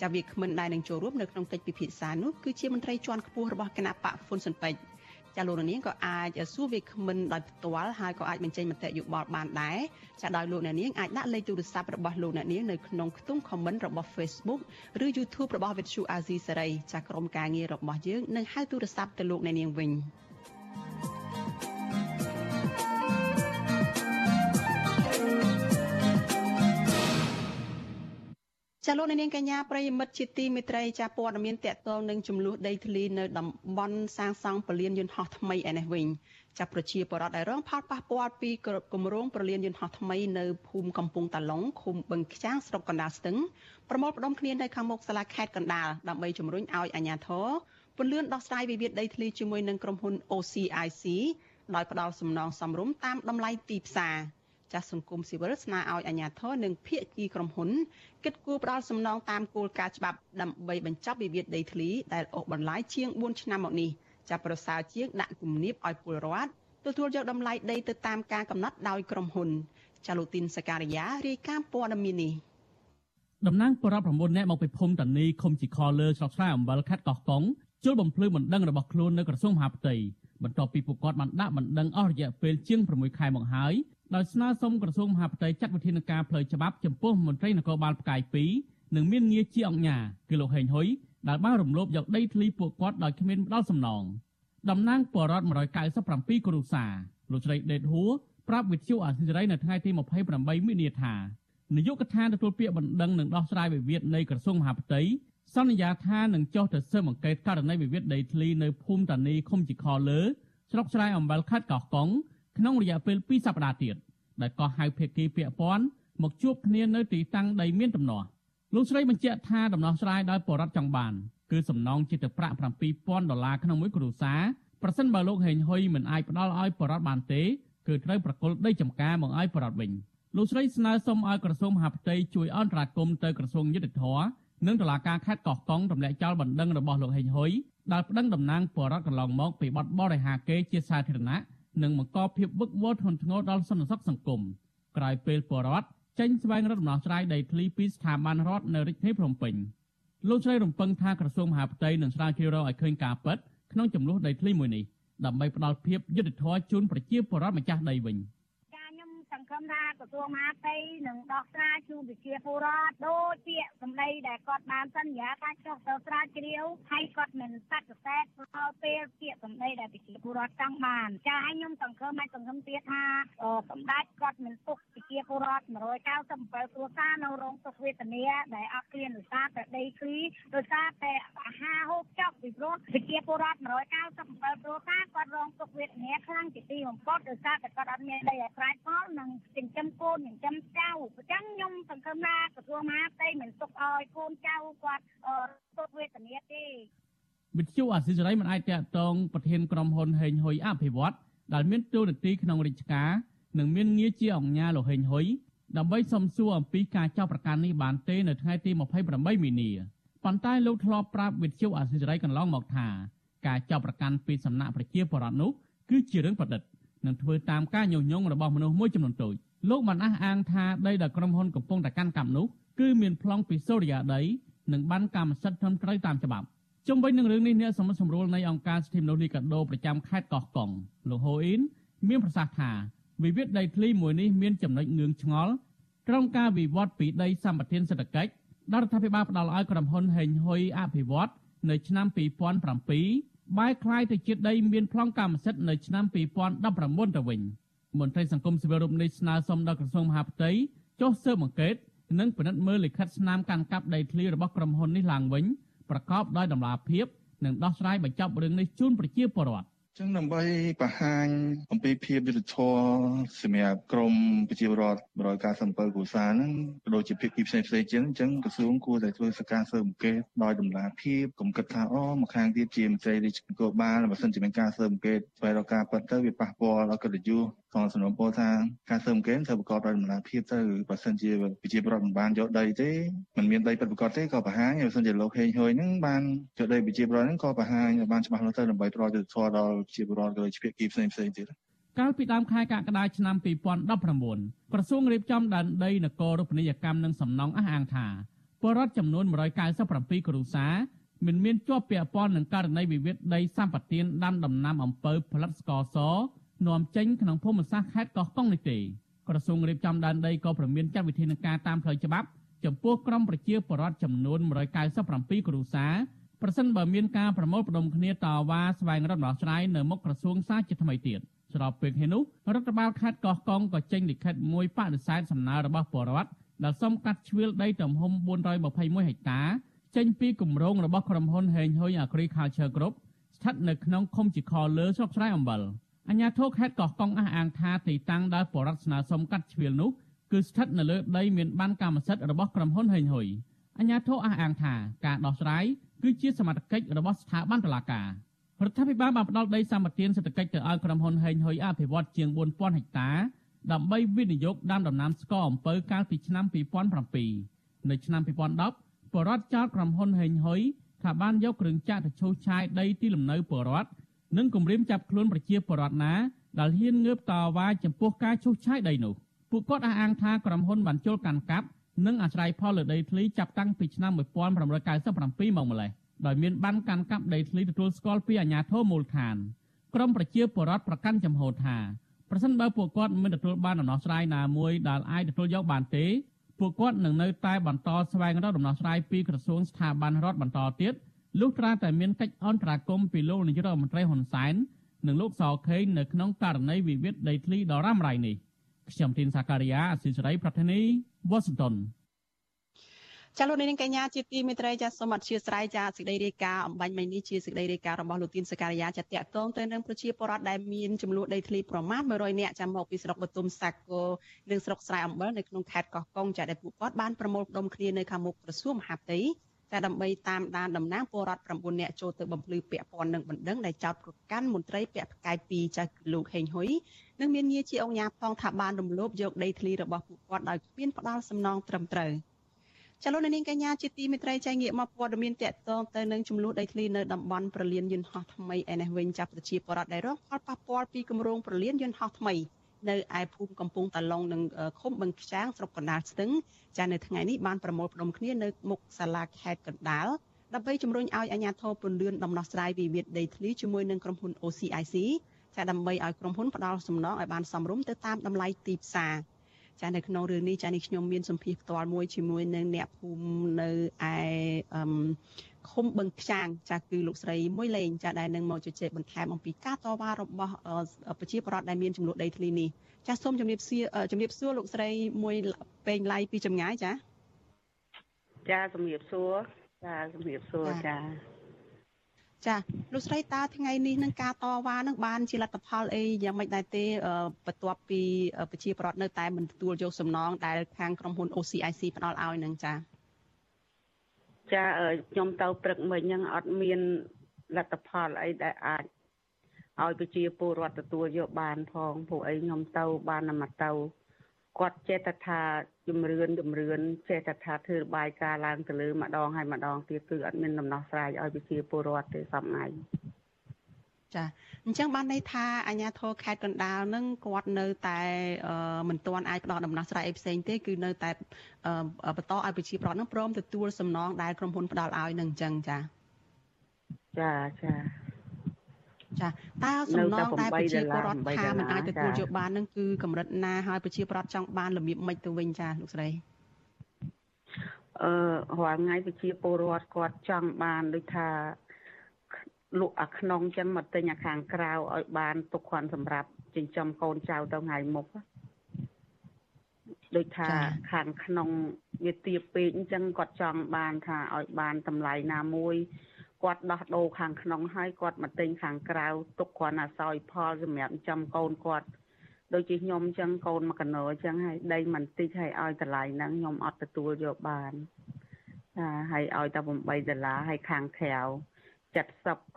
ចាវាគ្មិនដែលនឹងចូលរួមនៅក្នុងកិច្ចពិភាក្សានោះគឺជាមន្ត្រីជាន់ខ្ពស់របស់គណៈបកហ្វុនស៊ុនពេជ្រ ចាលោកនាងក៏អាចសួរវាគ្មិនដោយផ្ទាល់ហើយក៏អាចបញ្ចេញមតិយោបល់បានដែរចាដោយលោកអ្នកនាងអាចដាក់លេខទូរស័ព្ទរបស់លោកអ្នកនាងនៅក្នុងខ្ទង់ comment របស់ Facebook ឬ YouTube របស់ Vithu Azizi Serai ចាក្រុមការងាររបស់យើងនឹងហៅទូរស័ព្ទទៅលោកអ្នកនាងវិញ។ ចាលោកនាងកញ្ញាប្រិយមិត្តជាទីមេត្រីចាព័ត៌មានតកតងនឹងចំនួនដីធ្លីនៅតំបន់សាងសង់ពលានយន្តហោះថ្មីឯនេះវិញចាប់ប្រជាពលរដ្ឋដែលរងផលប៉ះពាល់ពីគម្រោងប្រលានយន្តហោះថ្មីនៅភូមិកំពង់តាឡុងឃុំបឹងខ្ចាងស្រុកកណ្ដាលស្ទឹងប្រមូលផ្ដុំគ្នានៅខាងមុខសាលាខេត្តកណ្ដាលដើម្បីជំរុញឲ្យអាជ្ញាធរពន្លឿនដោះស្រាយវិវាទដីធ្លីជាមួយនឹងក្រុមហ៊ុន OCIC ដោយផ្ដល់សំណងសំរុំតាមតម្លៃទីផ្សារ ចាស់សង្គមស៊ីវិលស្នើឲ្យអាជ្ញាធរនិងភាគីក្រុមហ៊ុនគិតគូរផ្ដល់សំណងតាមគោលការណ៍ច្បាប់ដើម្បីបញ្ចប់វិវាទដីធ្លីដែលអូសបន្លាយជាង4ឆ្នាំមកនេះចាប់ប្រសើរជាងដាក់គំនាបឲ្យពលរដ្ឋទទួលយកតម្លៃដីទៅតាមការកំណត់ដោយក្រុមហ៊ុនចាលូទីនសការីយ៉ារាយការណ៍ព័ត៌មាននេះតំណាងបរិប9នាក់មកពីភូមិតានីឃុំជីខលើស្រុកស្រែអំបិលខេត្តកោះកុងជុលបំភ្លឺបណ្ដឹងរបស់ខ្លួននៅក្រសួងមហាផ្ទៃបន្ទាប់ពីពួកគាត់បានដាក់បណ្ដឹងអស់រយៈពេលជាង6ខែមកហើយ ដោយស្នើសុំក្រសួងមហាផ្ទៃចាត់វិធានការផ្លូវច្បាប់ចំពោះមន្ត្រីនគរបាលផ្កាយ2និងមានងារជាអង្គការគឺលោកហេងហ៊ុយដែលបានរំលោភយកដីធ្លីពួកគាត់ដោយគ្មានផ្ដល់សំណងតំណាងបរដ្ឋ197គ្រួសារលោកស្រីដេតហួរប្រាប់វិទ្យុអាស៊ីសេរីនៅថ្ងៃទី28មីនាថានាយកដ្ឋានទទួលពាក្យបណ្ដឹងនិងដោះស្រាយវិវាទនៃក្រសួងមហាផ្ទៃសន្យាថានឹងចុះទៅស៊ើបអង្កេតករណីវិវាទដីធ្លីនៅភូមិតានីឃុំជីខលើស្រុកស្រែអំបិលខេត្តកោះកុង ក្នុងរយៈពេល2សប្តាហ៍ទៀតដែលក៏ហៅភាគីពាក់ព័ន្ធមកជួបគ្នានៅទីតាំងដីមានដំណោះលោកស្រីបញ្ជាក់ថាដំណោះស្រាយដោយបរដ្ឋចង់បានគឺសំណងជាទៅប្រាក់7000ដុល្លារក្នុងមួយគ្រួសារប្រសិនបើលោកហេងហ៊ុយមិនអាចផ្ដល់ឲ្យបរដ្ឋបានទេគឺត្រូវប្រគល់ដីចំការមកឲ្យបរដ្ឋវិញលោកស្រីស្នើសុំឲ្យក្រសួងមហាផ្ទៃជួយអន្តរាគមន៍ទៅក្រសួងយុទ្ធភ័ពនិងតុលាការខេត្តកោះកុងទម្លាក់ចោលបណ្ដឹងរបស់លោកហេងហ៊ុយដែលប្តឹងតំណាងបរដ្ឋកន្លងមកពីបទបរិហាកេជាសាធារណៈ និងបង្កភាពវឹកវរធ្ងន់ធ្ងរដល់សន្តិសុខសង្គមក្រោយពេលបរដ្ឋចេញស្វែងរកដំណោះស្រាយដីធ្លីពីស្ថាប័នរដ្ឋនៅរាជធានីភ្នំពេញលោកស្រីរំពឹងថាក្រសួងមហាផ្ទៃនឹងស្រាវជ្រាវរកឲ្យឃើញការពិតក្នុងចំនួនដីធ្លីមួយនេះដើម្បីផ្ដល់ភាពយុត្តិធម៌ជូនប្រជាពលរដ្ឋម្ចាស់ដីវិញ។សង្ឃឹមថាក្រសួងមហាផ្ទៃនឹងដោះស្រាយជូនប្រជាពលរដ្ឋដូចពាក្យសម្ដីដែលគាត់បានសន្យាថាចុះទៅស្រាវជ្រាវហើយគាត់មិនបដិសេធដល់ពេលពាក្យសម្ដីដែលប្រជាពលរដ្ឋចង់បានចាហើយខ្ញុំសង្ឃឹមហើយសង្ឃឹមទៀតថាសម្ដេចគាត់មិនទុកប្រជាពលរដ្ឋ197គ្រួសារនៅរងទុក្ខវេទនាដែលអត់គ្មានដោយសារតែដីធ្លីដោយសារតែអាហារហូបចុកពីព្រោះប្រជាពលរដ្ឋ197គ្រួសារគាត់រងទុក្ខវេទនាខ្លាំងជាទីបំផុតដោយសារតែគាត់អត់មានដីឲ្យស្រែកផលនិងចិញ្ចឹមកូនចិញ្ចឹមចៅអញ្ចឹងខ្ញុំសង្ឃឹមថាក្រសួងមហាផ្ទៃមិនទុកឲ្យកូនចៅគាត់ទុកវេទនាទេវិទ្យុអាស៊ីសេរីមិនអាចតាក់ទងប្រធានក្រុមហ៊ុនហេងហ៊ុយអភិវឌ្ឍដែលមានតួនាទីក្នុងរាជការនិងមានងារជាអង្គការលោកហេងហ៊ុយដើម្បីសំសួរអំពីការចោទប្រកាន់នេះបានទេនៅថ្ងៃទី28មីនាប៉ុន្តែលោកធ្លាប់ប្រាប់វិទ្យុអាស៊ីសេរីកន្លងមកថាការចោទប្រកាន់ពីសំណាក់ប្រជាពលរដ្ឋនោះគឺជារឿងប្រឌិត និងធ្វើតាមការញុះញង់របស់មនុស្សមួយចំនួនតូចលោកបានអះអាងថាដីដែលក្រុមហ៊ុនកំពុងតែកាន់កាប់នោះគឺមានប្លង់ពីសូរិយាដីនិងបានកម្មសិទ្ធិត្រឹមត្រូវតាមច្បាប់ជុំវិញនឹងរឿងនេះអ្នកសមត្ថសម្រួលនៃអង្គការសិទ្ធិមនុស្សលីកាដូប្រចាំខេត្តកោះកុងលោកហូអ៊ីនមានប្រសាសន៍ថាវិវាទដីធ្លីមួយនេះមានចំណុចងឿងឆ្ងល់ក្រោមការវិវត្តពីដីសម្បត្តិសេដ្ឋកិច្ចដល់រដ្ឋាភិបាលផ្ដល់ឲ្យក្រុមហ៊ុនហេងហ៊ុយអភិវឌ្ឍនៅឆ្នាំ2007 បែរคล้ายទៅជាដីមានប្លង់កម្មសិទ្ធិនៅឆ្នាំ2019ទៅវិញមន្ត្រីសង្គមស៊ីវិលរូបនេះស្នើសុំដល់ក្រសួងមហាផ្ទៃចុះស៊ើបអង្កេតនិងពិនិត្យមើលលិខិតស្នាមកាន់កាប់ដីធ្លីរបស់ក្រុមហ៊ុននេះឡើងវិញប្រកបដោយតម្លាភាពនិងដោះស្រាយបញ្ចប់រឿងនេះជូនប្រជាពលរដ្ឋ ចឹងដើម្បីបង្ហាញអំពីភាពយុត្តិធម៌សម្រាប់ក្រមប្រជាពលរដ្ឋ197គ្រួសារហ្នឹងក៏ដូចជាភាពគីផ្សេងផ្សេងជាងអញ្ចឹងក្រសួងគួរតែធ្វើសកម្មស៊ើបអង្កេតដោយតម្លាភាពកុំគិតថាអូមកខាងទៀតជាមន្ត្រីរាជការបាលបើមិនជាមានការស៊ើបអង្កេតស្វែងរកការពិតទៅវាប៉ះពាល់ដល់កិត្តិយស ក្នុងសំណុំពរថាការស៊ើបអង្កេតត្រូវប្រកបដោយតម្លាភាពទៅបើសិនជាប្រជាពលរដ្ឋមិនបានយកដីទេមិនមានដីពិតប្រាកដទេក៏បង្ហាញបើសិនជាលោកហេងហួយហ្នឹងបានយកដីប្រជាពលរដ្ឋហ្នឹងក៏បង្ហាញឲ្យបានច្បាស់លាស់ទៅដើម្បីផ្ដល់យុត្តិធម៌ដល់ប្រជាពលរដ្ឋក៏ដូចជាភាគីផ្សេងផ្សេងទៀតកាលពីដើមខែកក្កដាឆ្នាំ2019ក្រសួងរៀបចំដែនដីនគររូបនីយកម្មនិងសំណង់អះអាងថាពលរដ្ឋចំនួន197គ្រួសារមិនមានជាប់ពាក់ព័ន្ធនឹងករណីវិវាទដីសម្បត្តិដាំដំណាំអំពៅផលិតស្ករស នាំចេញក្នុងភូមិសាស្ត្រខេត្តកោះកុងនេះទេក្រសួងរៀបចំដែនដីក៏ប្រមានចាត់វិធានការតាមផ្លូវច្បាប់ចំពោះក្រុមប្រជាពលរដ្ឋចំនួន197គ្រួសារប្រសិនបើមានការប្រមូលផ្ដុំគ្នាតវ៉ាស្វែងរកដំណោះស្រាយនៅមុខក្រសួងសាជាថ្មីទៀតស្របពេលនេះនោះរដ្ឋបាលខេត្តកោះកុងក៏ចេញលិខិតមួយបដិសេធសំណើរបស់ពលរដ្ឋដែលសុំកាត់ជ្រឿលដីទំហំ421ហិកតាចេញពីគម្រោងរបស់ក្រុមហ៊ុនហេងហ៊ុយ Agriculture Group ស្ថិតនៅក្នុងឃុំជីខលើស្រុកស្រែអំបិល អញ្ញាធិខេត្តកោះកុងអះអាងថាទីតាំងដែលបរដ្ឋស្នើសុំកាត់ជ្រៀលនោះគឺស្ថិតនៅលើដីមានបានកម្មសិទ្ធិរបស់ក្រុមហ៊ុនហេងហ៊ុយអញ្ញាធិអះអាងថាការដោះស្រាយគឺជាសមត្ថកិច្ចរបស់ស្ថាប័នតុលាការរដ្ឋាភិបាលបានផ្ដល់ដីសម្បត្តិសេដ្ឋកិច្ចទៅឲ្យក្រុមហ៊ុនហេងហ៊ុយអភិវឌ្ឍជាង4000ហិកតាដើម្បីវិនិយោគដាំដំណាំស្ករអំពៅកាលពីឆ្នាំ2007នៅឆ្នាំ2010បរដ្ឋចោតក្រុមហ៊ុនហេងហ៊ុយថាបានយកគ្រឿងចាក់ទៅឈូសឆាយដីទីលំនៅបរដ្ឋ និងគម្រាមចាប់ខ្លួនប្រជាពលរដ្ឋណាដែលហ៊ានងើបតវ៉ាចំពោះការឈូសឆាយដីនោះពួកគាត់អះអាងថាក្រុមហ៊ុនបានចូលកាន់កាប់និងអាស្រ័យផលលើដីធ្លីចាប់តាំងពីឆ្នាំ1997មកម្លេះដោយមានបានកាន់កាប់ដីធ្លីទទួលស្គាល់ពីអាជ្ញាធរមូលដ្ឋានក្រមប្រជាពលរដ្ឋប្រកាន់ចំហថាប្រសិនបើពួកគាត់មិនទទួលបានដំណោះស្រាយណាមួយដែលអាចទទួលយកបានទេពួកគាត់នឹងនៅតែបន្តស្វែងរកដំណោះស្រាយពីក្រសួងស្ថាប័នរដ្ឋបន្តទៀត លុះត្រាតែមានកិច្ចអន្តរាគមន៍ពីលោកនាយករដ្ឋមន្ត្រីហ៊ុនសែននិងលោកសខេងនៅក្នុងករណីវិវាទដីធ្លីដ៏រ៉ាំរ៉ៃនេះខ្ញុំទីនសាការីយ៉ាអស៊ីសេរីប្រធានីវ៉ាស៊ីនតោនចាលោកនាងកញ្ញាជាទីមេត្រីចាសូមអធិស្ឋានចាសេចក្តីរាយការណ៍អំបញ្ញមិញនេះជាសេចក្តីរាយការណ៍របស់លោកទីនសការីយ៉ាចាតកតងទៅនឹងប្រជាពលរដ្ឋដែលមានចំនួនដីធ្លីប្រមាណ100នាក់ចាំមកពីស្រុកបទុមសាគរនិងស្រុកស្រែអំបិលនៅក្នុងខេត្តកោះកុងចាដែលពួកគាត់បានប្រមូលផ្ដុំគ្នានៅខាងមុខក្រសួងមហាផ្ទៃ តែដើម្បីតាមដានតំណាងពលរដ្ឋ9នាក់ចូលទៅបំភ្លឺពាក់ព័ន្ធនឹងបណ្ដឹងដែលចោតប្រកាន់មន្ត្រីពាក់ផ្កាយ2ចាស់លោកហេងហ៊ុយនិងមានងារជាអង្គការផងថាបានរំលោភយកដីធ្លីរបស់ពួកគាត់ដោយគ្មានផ្ដាល់សំណងត្រឹមត្រូវចលនានាងកញ្ញាជាទីមេត្រីចែងងាកមកព័ត៌មានតកតងទៅនឹងចំនួនដីធ្លីនៅតំបន់ប្រលានយន្តហោះថ្មីឯនេះវិញចាប់ប្រជាពលរដ្ឋដែលរងផលប៉ះពាល់ពីគម្រោងប្រលានយន្តហោះថ្មី នៅឯភូមិកំពង់តាឡុងនិងឃុំបឹងខ្ចាងស្រុកកណ្ដាលស្ទឹងចានៅថ្ងៃនេះបានប្រមូលផ្ដុំគ្នានៅមុខសាលាខេត្តកណ្ដាលដើម្បីជំរុញឲ្យអាជ្ញាធរពន្លឿនដំណោះស្រាយវិវាទដីធ្លីជាមួយនឹងក្រុមហ៊ុន OCIC ចាដើម្បីឲ្យក្រុមហ៊ុនផ្ដល់សំណងឲ្យបានសមរម្យទៅតាមតម្លៃទីផ្សារចានៅក្នុងរឿងនេះចានេះខ្ញុំមានសម្ភារផ្ទាល់មួយជាមួយនឹងអ្នកភូមិនៅឯអឺ ឃុំបឹងខ្ចាងចាគឺលោកស្រីមួយលេងចាដែលនឹងមកជជែកបន្ថែមអំពីការតវ៉ារបស់ប្រជាពលរដ្ឋដែលមានចំនួនដីធ្លីនេះចាសូមជំរាបសួរជំរាបសួរលោកស្រីមួយពេងឡៃពីចម្ងាយចាចាជំរាបសួរចាជំរាបសួរចាចាលោកស្រីតើថ្ងៃនេះនឹងការតវ៉ានឹងបានជាលទ្ធផលអីយ៉ាងម៉េចដែរទេបន្ទាប់ពីប្រជាប្រដ្ឋនៅតែមិនទទួលយកសំណងដែលខាងក្រុមហ៊ុន OCIC ផ្ដល់ឲ្យនឹងចា ចាខ្ញុំទៅព្រឹកមិញហ្នឹងអត់មានលទ្ធផលអីដែលអាចឲ្យប្រជាពលរដ្ឋទទួលយកបានផងព្រោះអីខ្ញុំទៅបានតែមកទៅគាត់ចេះតែថាជំរឿនជំរឿនចេះតែថាធ្វើរបាយការណ៍ឡើងទៅលើម្ដងហើយម្ដងទៀតគឺអត់មានដំណោះស្រាយឲ្យប្រជាពលរដ្ឋទេសំថ្ងៃ ចាអញ្ចឹងបានន័យថាអាជ្ញាធរខេត្តកណ្ដាលនឹងគាត់នៅតែមិនទាន់អាចផ្ដល់ដំណោះស្រាយអីផ្សេងទេគឺនៅតែបន្តឲ្យប្រជាប្រដ្ឋនឹងព្រមទទួលសំណងដែលក្រុមហ៊ុនផ្ដល់ឲ្យនឹងអញ្ចឹងចាចាចាចាតើសំណងដែលប្រជាពលរដ្ឋថាមិនអាចទទួលយកបាននឹងគឺកម្រិតណាហើយប្រជាពលរដ្ឋចង់បានរបៀបម៉េចទៅវិញចាលោកស្រីអឺរាល់ថ្ងៃប្រជាពលរដ្ឋគាត់ចង់បានដូចថា លក់អាក្នុងចឹងមកទិញអាខាងក្រៅឲ្យបានទុកគ្រាន់សម្រាប់ចិញ្ចឹមកូនចៅទៅថ្ងៃមុខដូចថាខាងក្នុងវាទាបពេកអញ្ចឹងគាត់ចង់បានថាឲ្យបានតម្លៃណាមួយគាត់ដោះដូរខាងក្នុងហើយគាត់មកទិញខាងក្រៅទុកគ្រាន់តែសោយផលសម្រាប់ចំកូនគាត់ដូចជាខ្ញុំអញ្ចឹងកូនមកកណោអញ្ចឹងហើយដីមិនតិចហើយឲ្យតម្លៃហ្នឹងខ្ញុំអត់ទទួលយកបានចាហើយឲ្យតែ8ដុល្លារហើយខាងក្រៅ 70 80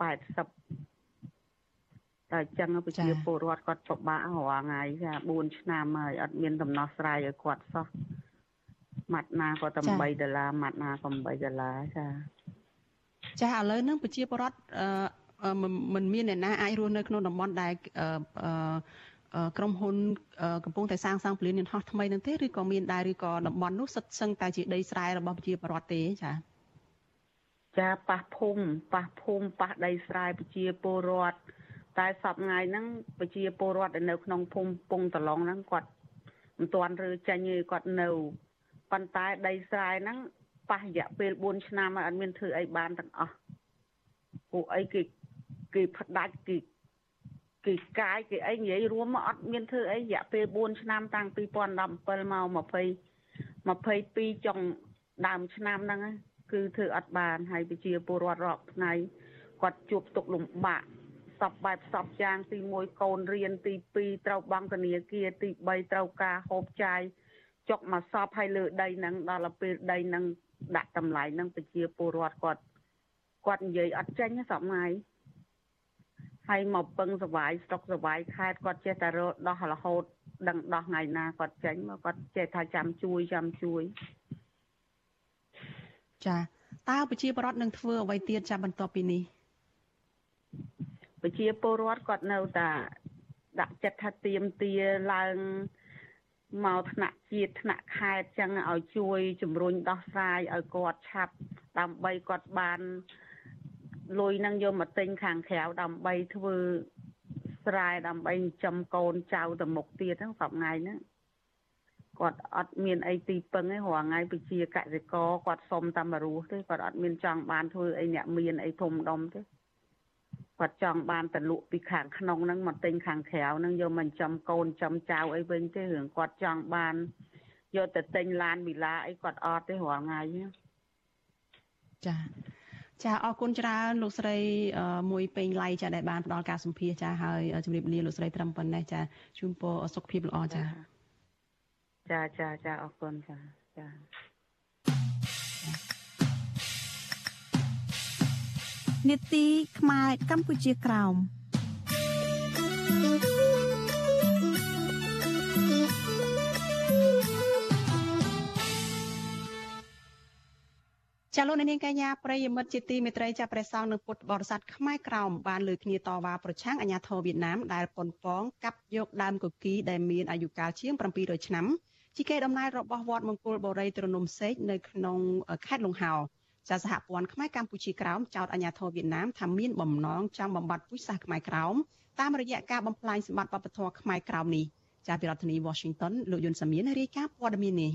តែអញ្ចឹងប្រជាពលរដ្ឋគាត់ពិបាករាល់ថ្ងៃចា4ឆ្នាំហើយអត់មានដំណោះស្រាយឲ្យគាត់សោះម៉ាត់ណាក៏តែ8ដុល្លារម៉ាត់ណាក៏8ដុល្លារចាចាឥឡូវហ្នឹងប្រជាពលរដ្ឋអឺមិនមានអ្នកណាអាចរស់នៅក្នុងតំបន់ដែលអឺក្រុមហ៊ុនកំពុងតែសាងសង់ពលានយន្តហោះថ្មីនឹងទេឬក៏មានដែរឬក៏តំបន់នោះសិតសឹងតែជាដីស្រែរបស់ប្រជាពលរដ្ឋទេចា៎ ចាប៉ះភូមិប៉ះភូមិប៉ះដីស្រែប្រជាពលរដ្ឋតែសប្ថ្ងៃហ្នឹងប្រជាពលរដ្ឋនៅក្នុងភូមិពងតឡុងហ្នឹងគាត់មិនទាន់រើចេញទេគាត់នៅប៉ុន្តែដីស្រែហ្នឹងប៉ះរយៈពេល4ឆ្នាំហើយអត់មានធ្វើអីបានទាំងអស់ពួកអីគេគេផ្ដាច់គេគេកាយគេអីនិយាយរួមមកអត់មានធ្វើអីរយៈពេល4ឆ្នាំតាំង2017មក20 22ចុងដើមឆ្នាំហ្នឹង គឺធ្វើអត់បានហើយប្រជាពលរដ្ឋរកថ្ងៃគាត់ជួបទុកលំបាកសពបែបសពយ៉ាងទី1កូនរៀនទី2ត្រូវបង់ធនាគារទី3ត្រូវការហូបចាយចុកមកសពឲ្យលើដីហ្នឹងដល់ពេលដីហ្នឹងដាក់តម្លៃហ្នឹងប្រជាពលរដ្ឋគាត់គាត់និយាយអត់ចេញសពថ្ងៃហើយមកពឹងសវាយស្តុកសវាយខេតគាត់ចេះតែរកដោះរហូតដឹងដោះថ្ងៃណាគាត់ចេញមកគាត់ចេះថាចាំជួយចាំជួយ ចាតើប្រជាពលរដ្ឋនឹងធ្វើអ្វីទៀតចាំបន្ទាប់ពីនេះប្រជាពលរដ្ឋគាត់នៅតែដាក់ចិត្តថាទៀមទាឡើងមកថ្នាក់ជាតិថ្នាក់ខេត្តចឹងឲ្យជួយជំរុញដោះស្រាយឲ្យគាត់ឆាប់ដើម្បីគាត់បានលុយនឹងយកមកទិញខាងក្រៅដើម្បីធ្វើស្រែដើម្បីចិញ្ចឹមកូនចៅទៅមុខទៀតហ្នឹងសប្ងៃហ្នឹង គាត់អត់មានអីទីពឹងទេរាល់ថ្ងៃប្រជាកសិករគាត់សុំតែមករស់ទេគាត់អត់មានចង់បានធ្វើអីអ្នកមានអីធំដុំទេគាត់ចង់បានតលក់ពីខាងក្នុងហ្នឹងមកទិញខាងក្រៅហ្នឹងយកមកចំកូនចំចៅអីវិញទេរឿងគាត់ចង់បានយកទៅទិញឡានវិឡាអីគាត់អត់ទេរាល់ថ្ងៃចាចាអរគុណច្រើនលោកស្រីមួយពេញឡៃចាដែលបានផ្ដល់ការសម្ភាសចាហើយជម្រាបលាលោកស្រីត្រឹមប៉ុណ្ណេះចាជូនពរសុខភាពល្អចា ចាចាចាអរគុណចាចានេតិខ្មែរកម្ពុជាក្រោមចាលោកនាងកញ្ញាប្រិយមិត្តជាទីមេត្រីចាប់ព្រះសង្ឃនៅពុទ្ធបរិស័ទខ្មែរក្រោមបានលើកគ្នាតវ៉ាប្រឆាំងអាញាធរវៀតណាមដែលប៉ុនប៉ងកាប់យកដើមកគីដែលមានអាយុកាលជាង700ឆ្នាំ ជាកេរដំណែលរបស់វត្តមង្គលបូរីទ្រនំសេកនៅក្នុងខេត្តលង្ហោចាសហព័ន្ធខ្មែរកម្ពុជាក្រោមចោទអាញាធរវៀតណាមថាមានបំណងចង់បំបត្តិពុជសាសខ្មែរក្រោមតាមរយៈការបំផ្លាញសម្បត្តិវប្បធម៌ខ្មែរក្រោមនេះចាពីរដ្ឋធានី Washington លោកយុនសាមៀនរាយការណ៍ព័ត៌មាននេះ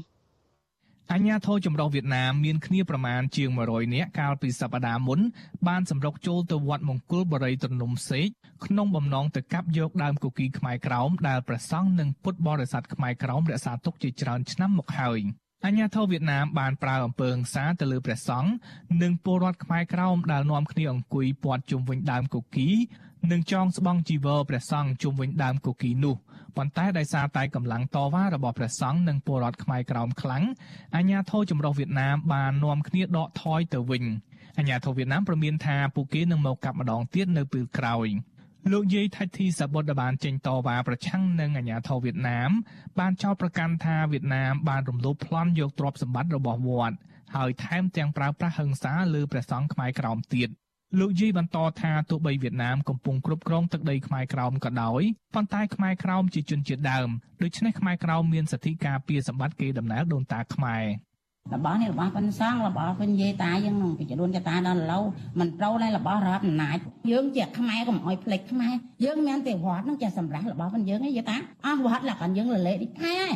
អញ្ញាធរចម្រុះវៀតណាមមានគ្នាប្រមាណជាង100នាក់កាលពីសប្តាហ៍មុនបានសម្រុកចូលទៅវត្តមង្គលបរិយត្រនំសេកក្នុងបំណងទៅកាប់យកដើមគគីខ្មែរក្រោមដែលព្រះសង្ឃនិងពុទ្ធបរិស័ទខ្មែរក្រោមរក្សាទុកជាច្រើនឆ្នាំមកហើយអញ្ញាធរវៀតណាមបានប្រើអំពើហិង្សាទៅលើព្រះសង្ឃនិងពលរដ្ឋខ្មែរក្រោមដែលនាំគ្នាអង្គុយព័ទ្ធជុំវិញដើមគគី និងចងស្បង់ជីវរព្រះសង្ឃជុំវិញដើមគគីនោះប៉ុន្តែដោយសារតែកម្លាំងតវ៉ារបស់ព្រះសង្ឃនិងពលរដ្ឋខ្មែរក្រោមខ្លាំងអាញាធរចម្រុះវៀតណាមបាននាំគ្នាដកថយទៅវិញអាញាធរវៀតណាមប្រមានថាពួកគេនឹងមកកាប់ម្ដងទៀតនៅពេលក្រោយលោកយាយថៃធីសាបុតដែលបានចេញតវ៉ាប្រឆាំងនឹងអាញាធរវៀតណាម បានចោទប្រកាន់ថាវៀតណាមបានរំលោភប្លន់យកទ្រព្យសម្បត្តិរបស់វត្តហើយថែមទាំងប្រើប្រាស់ហិង្សាលើព្រះសង្ឃខ្មែរក្រោមទៀត លោកយីបន្តថាទោះបីវៀតណាមកំពុងគ្រប់គ្រងទឹកដីខ្មែរក្រោមក៏ដោយប៉ុន្តែខ្មែរក្រោមជាជនជាតិដើមដូច្នេះខ្មែរក្រោមមានសិទ្ធិការពារសម្បត្តិគេដំណើរដូនតាខ្មែររបស់នេះរបស់ប៉ុនសងរបស់វិញយាយតាយើងនឹងពីជួនចតាដល់ឡូវមិនត្រូវតែរបស់រដ្ឋអំណាចយើងជាខ្មែរកុំអោយផ្លេចខ្មែរយើងមានតែវត្តនឹងជាសម្រាប់របស់វិញយើងឯងយាយតាអស់វត្តលក្ខណៈយើងលលេនេះខ្មែរ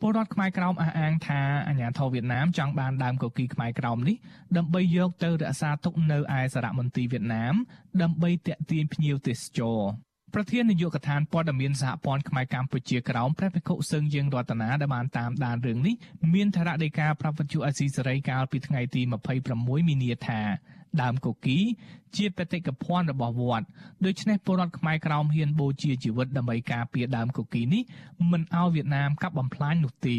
ពលរដ្ឋខ្មែរក្រោមអះអាងថាអាញាធរវៀតណាមចង់បានដើមកគីខ្មែរក្រោមនេះដើម្បីយកទៅរក្សាទុកនៅឯសារមន្ទីរវៀតណាមដើម្បីតាក់ទាញភ្ញៀវទេសចរប្រធាននាយកដ្ឋានព័ត៌មានសហព័ន្ធខ្មែរកម្ពុជាក្រោមព្រះភិក្ខុសឹងយើងរតនាដែលបានតាមដានរឿងនេះមានថារដីកាប្រពន្ធអសីសេរីកាលពីថ្ងៃទី26មីនាថា ដើមកុកីជាបេតិកភណ្ឌរបស់វត្តដូច្នេះពលរដ្ឋខ្មែរក្រោមហ៊ានបូជាជីវិតដើម្បីការពារដើមកុកីនេះមិនឲ្យវៀតណាមកាប់បំផ្លាញនោះទេ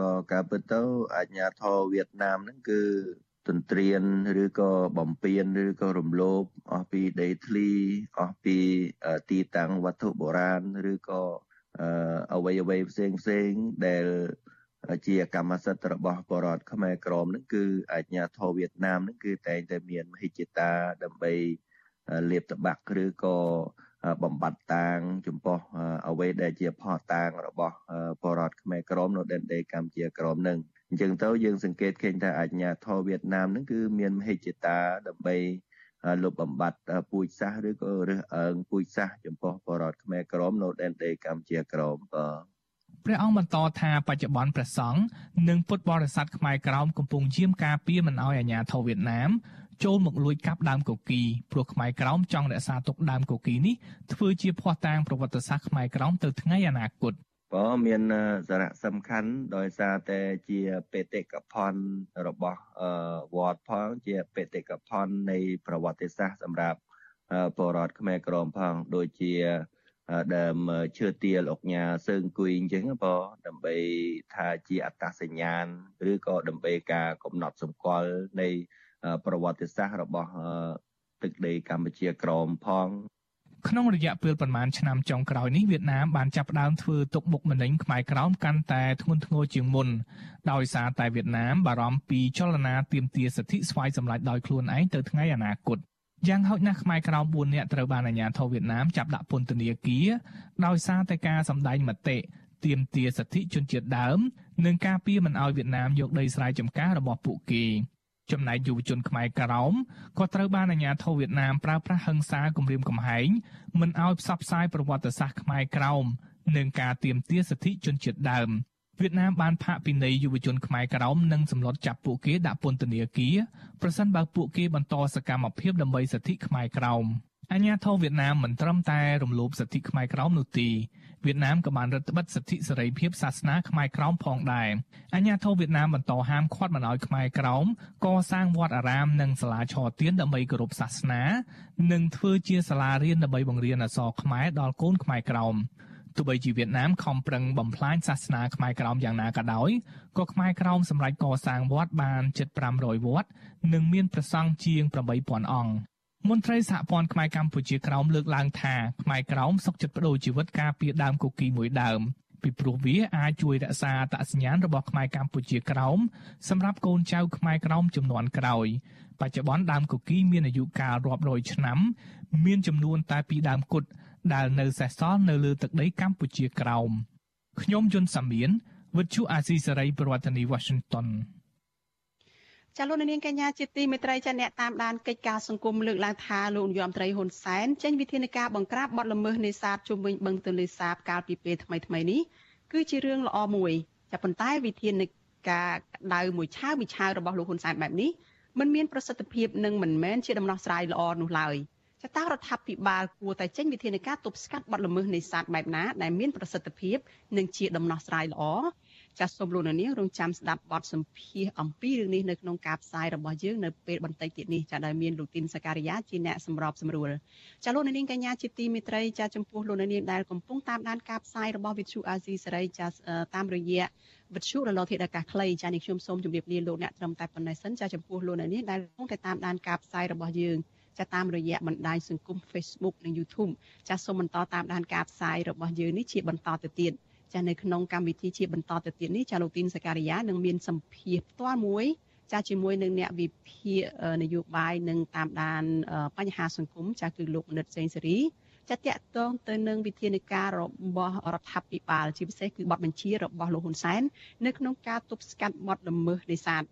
ក៏ការពិតទៅអាជ្ញាធរវៀតណាមហ្នឹងគឺទន្ទ្រានឬក៏បំពេញឬក៏រំលោភអស់ពីដីធ្លីអស់ពីទីតាំងវត្ថុបុរាណឬក៏អ្វីអ្វីផ្សេងផ្សេងដែល ជាកម្មសិទ្ធិរបស់បរតខ្មែរក្រមនឹងគឺអាជ្ញាធរវៀតណាមនឹងគឺតែងតែមានមហិច្ឆតាដើម្បីលាបតបាក់ឬក៏បំបត្តិតាងចំពោះអ្វីដែលជាផោះតាងរបស់បរតខ្មែរក្រមនៅដែនដីកម្ពុជាក្រមនឹងអញ្ចឹងទៅយើងសង្កេតឃើញថាអាជ្ញាធរវៀតណាមនឹងគឺមានមហិច្ឆតាដើម្បីលុបបំបត្តិពូជសាសន៍ឬក៏រើសអើងពូជសាសន៍ចំពោះបរតខ្មែរក្រមនៅដែនដីកម្ពុជាក្រមបាទ ព្រះអង្គបន្តថាបច្ចុប្បន្នព្រះសង្ឃនិងពុទ្ធបរិស័ទខ្មែរក្រោមកំពុងយាមការពារមិនឲ្យអាជ្ញាធរវៀតណាមចូលមកលួចកាប់ដើមកុកីព្រោះខ្មែរក្រោមចង់រក្សាទុកដើមកុកីនេះធ្វើជាភ័ស្តុតាងប្រវត្តិសាស្ត្រខ្មែរក្រោមទៅថ្ងៃអនាគតក៏មានសារៈសំខាន់ដោយសារតែជាបេតិកភណ្ឌរបស់វត្តផងជាបេតិកភណ្ឌនៃប្រវត្តិសាស្ត្រសម្រាប់បរតខ្មែរក្រមផងដូចជា ដើមឈើទាលអុកញ៉ាសើងគួយអញ្ចឹងបើដើម្បីថាជាអត្តសញ្ញាណឬក៏ដើម្បីការកំណត់សម្គាល់នៃប្រវត្តិសាស្ត្ររបស់ទឹកដីកម្ពុជាក្រមផងក្នុងរយៈពេលប្រមាណឆ្នាំចុងក្រោយនេះវៀតណាមបានចាប់ផ្ដើមធ្វើទុកបុកម្នេញខ្មែរក្រោមកាន់តែធ្ងន់ធ្ងរជាងមុនដោយសារតែវៀតណាមបារម្ភពីចលនាទាមទារសិទ្ធិស្វ័យសម្រេចដោយខ្លួនឯងទៅថ្ងៃអនាគត យ៉ាងហោចណាស់ខ្មែរក្រោម4នាក់ត្រូវបានអាជ្ញាធរវៀតណាមចាប់ដាក់ពន្ធនាគារដោយសារតែការសម្ដែងមតិទាមទារសិទ្ធិជនជាតិដើម និងការពារមិនឲ្យវៀតណាមយកដីស្រែចម្ការរបស់ពួកគេចំណែកយុវជនខ្មែរក្រោមក៏ត្រូវបានអាជ្ញាធរវៀតណាមប្រើប្រាស់ហិង្សាគំរាមកំហែងមិនឲ្យផ្សព្វផ្សាយប្រវត្តិសាស្ត្រខ្មែរក្រោមនិងការទាមទារសិទ្ធិជនជាតិដើម វៀតណាមបានផាកពិន័យយុវជនខ្មែរក្រោមនិងសម្លុតចាប់ពួកគេដាក់ពន្ធនាគារប្រសិនបើពួកគេបន្តសកម្មភាពដើម្បីសិទ្ធិខ្មែរក្រោមអាញាធរវៀតណាមមិនត្រឹមតែរំលោភសិទ្ធិខ្មែរក្រោមនោះទេវៀតណាមក៏បានរឹតបន្តឹងសិទ្ធិសេរីភាពសាសនាខ្មែរក្រោមផងដែរអាញាធរវៀតណាមបន្តហាមឃាត់មិនឲ្យខ្មែរក្រោមកសាងវត្តអារាមនិងសាលាឆទានដើម្បីគោរពសាសនា និងធ្វើជាសាលារៀនដើម្បីបង្រៀនអក្សរខ្មែរដល់កូនខ្មែរក្រោម ទោះបីជាវៀតណាមខំប្រឹងបំផ្លាញសាសនាខ្មែរក្រោមយ៉ាងណាក៏ដោយក៏ខ្មែរក្រោមសម្រេចកសាងវត្តបានជិត500វត្តនិងមានព្រះសង្ឃជាង8000អង្គមន្ត្រីសហព័ន្ធខ្មែរកម្ពុជាក្រោមលើកឡើងថាខ្មែរក្រោមសុខចិត្តបដូរជីវិតការពារដើមគគីមួយដើមពីព្រោះវាអាចជួយរក្សាអត្តសញ្ញាណរបស់ខ្មែរកម្ពុជាក្រោមសម្រាប់កូនចៅខ្មែរក្រោមចំនួនក្រោយបច្ចុប្បន្នដើមគគីមានអាយុកាលរាប់រយឆ្នាំ មានចំនួនតែពីដើមគុត ដែលនៅសេសសល់នៅលើទឹកដីកម្ពុជាក្រោមខ្ញុំយុនសាមៀនវិទ្យុអាស៊ីសេរីប្រធានាធិបតី Washington ចាលោកនាងកញ្ញាជាទីមេត្រីចាអ្នកតាមដានកិច្ចការសង្គមលើកឡើងថាលោកនាយរដ្ឋមន្ត្រីហ៊ុនសែនចេញវិធានការបង្ក្រាបបទល្មើសនេសាទជុំវិញបឹងទន្លេសាបកាលពីពេលថ្មីថ្មីនេះគឺជារឿងល្អមួយចាប៉ុន្តែវិធានការដៅមួយឆាវមួយឆាវរបស់លោកហ៊ុនសែនបែបនេះมันមានប្រសិទ្ធភាពនិងមិនមែនជាដំណោះស្រាយល្អនោះឡើយ ចតារដ្ឋាភិបាលគួរតែចេញវិធានការទប់ស្កាត់បទល្មើសនេសាទបែបណាដែលមានប្រសិទ្ធភាពនិងជាដំណោះស្រាយល្អចាសសូមលោកនាងរងចាំស្ដាប់បទសម្ភាសអំពីរឿងនេះនៅក្នុងការផ្សាយរបស់យើងនៅពេលបន្តិចទៀតនេះចាដែលមានលោកទីនសការីយ៉ាជាអ្នកសម្របសម្រួលចាលោកនាងកញ្ញាជាទីមេត្រីចាចំពោះលោកនាងដែលកំពុងតាមដានការផ្សាយរបស់វិទ្យុអាស៊ីសេរីចាតាមរយៈវិទ្យុរលកធាតុអាកាសខ្លីចានេះខ្ញុំសូមជម្រាបលាលោកអ្នកត្រឹមតែប៉ុណ្ណេះសិនចាចំពោះលោកនាងដែលកំពុងតែតាមដានការផ្សាយរបស់យើង ចាតាមរយៈបណ្ដាញសង្គម Facebook និង YouTube ចាសូមបន្តតាមដានការផ្សាយរបស់យើងនេះជាបន្តទៅទៀតចានៅក្នុងកម្មវិធីជាបន្តទៅទៀតនេះចាលោកទីនសការីយ៉ានឹងមានសម្ភារផ្ទាល់មួយចាជាមួយនឹងអ្នកវិភាគនយោបាយនិងតាមដានបញ្ហាសង្គមចាគឺលោកមនិតសេងសេរីចាតកតងទៅនឹងវិធានការរបស់រដ្ឋាភិបាលជាពិសេសគឺបទបញ្ជារបស់លោកហ៊ុនសែននៅក្នុងការទប់ស្កាត់បទល្មើសនេសាទ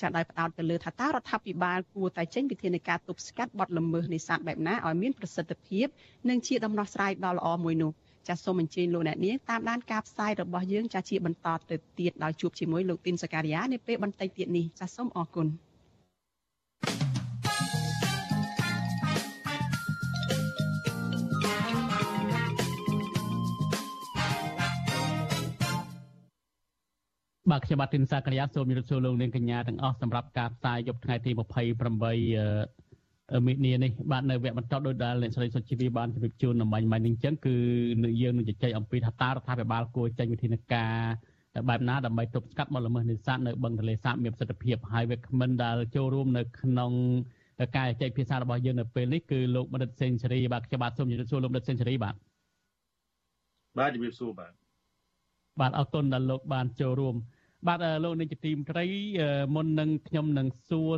ចាដោយផ្ដោតទៅលើថាតើរដ្ឋាភិបាលគួរតែចេញវិធានការទប់ស្កាត់បទល្មើសនេសាទបែបណាឲ្យមានប្រសិទ្ធភាពនិងជាដំណោះស្រាយដ៏ល្អមួយនោះចាសសូមអញ្ជើញលោកអ្នកនាងតាមដានការផ្សាយរបស់យើងចាសជាបន្តទៅទៀតដោយជួបជាមួយលោកទីនសការីយ៉ានាពេលបន្តិចទៀតនេះចាសសូមអរគុណ បាទខ្ញុំបាទទីនសាករិយាសូមជម្រាបសួរលោកនាងកញ្ញាទាំងអស់សម្រាប់ការផ្សាយយប់ថ្ងៃទី28មិនិនានេះបាទនៅវគ្គបន្តដោយដែលអ្នកស្រីសុជីវីបានជម្រាបជូនអំបញ្ញមិញនេះអញ្ចឹងគឺនឹងយើងនឹងជជែកអំពីថាតើរដ្ឋាភិបាលគួរចេញវិធានការបែបណាដើម្បីទប់ស្កាត់បទល្មើសនេសាទនៅបឹងទន្លេសាបមានប្រសិទ្ធភាពហើយវាគ្មិនដែលចូលរួមនៅក្នុងការជជែកភាសារបស់យើងនៅពេលនេះគឺលោកបណ្ឌិតសេនស៊ូរីបាទខ្ញុំបាទសូមជម្រាបសួរលោកបណ្ឌិតសេនស៊ូរីបាទបាទជម្រាបសួរបាទបាទអរគុណដែលលោកបានចូលរួម បាទលោកនាយកទីមត្រីមុននឹងខ្ញុំនឹងសួរ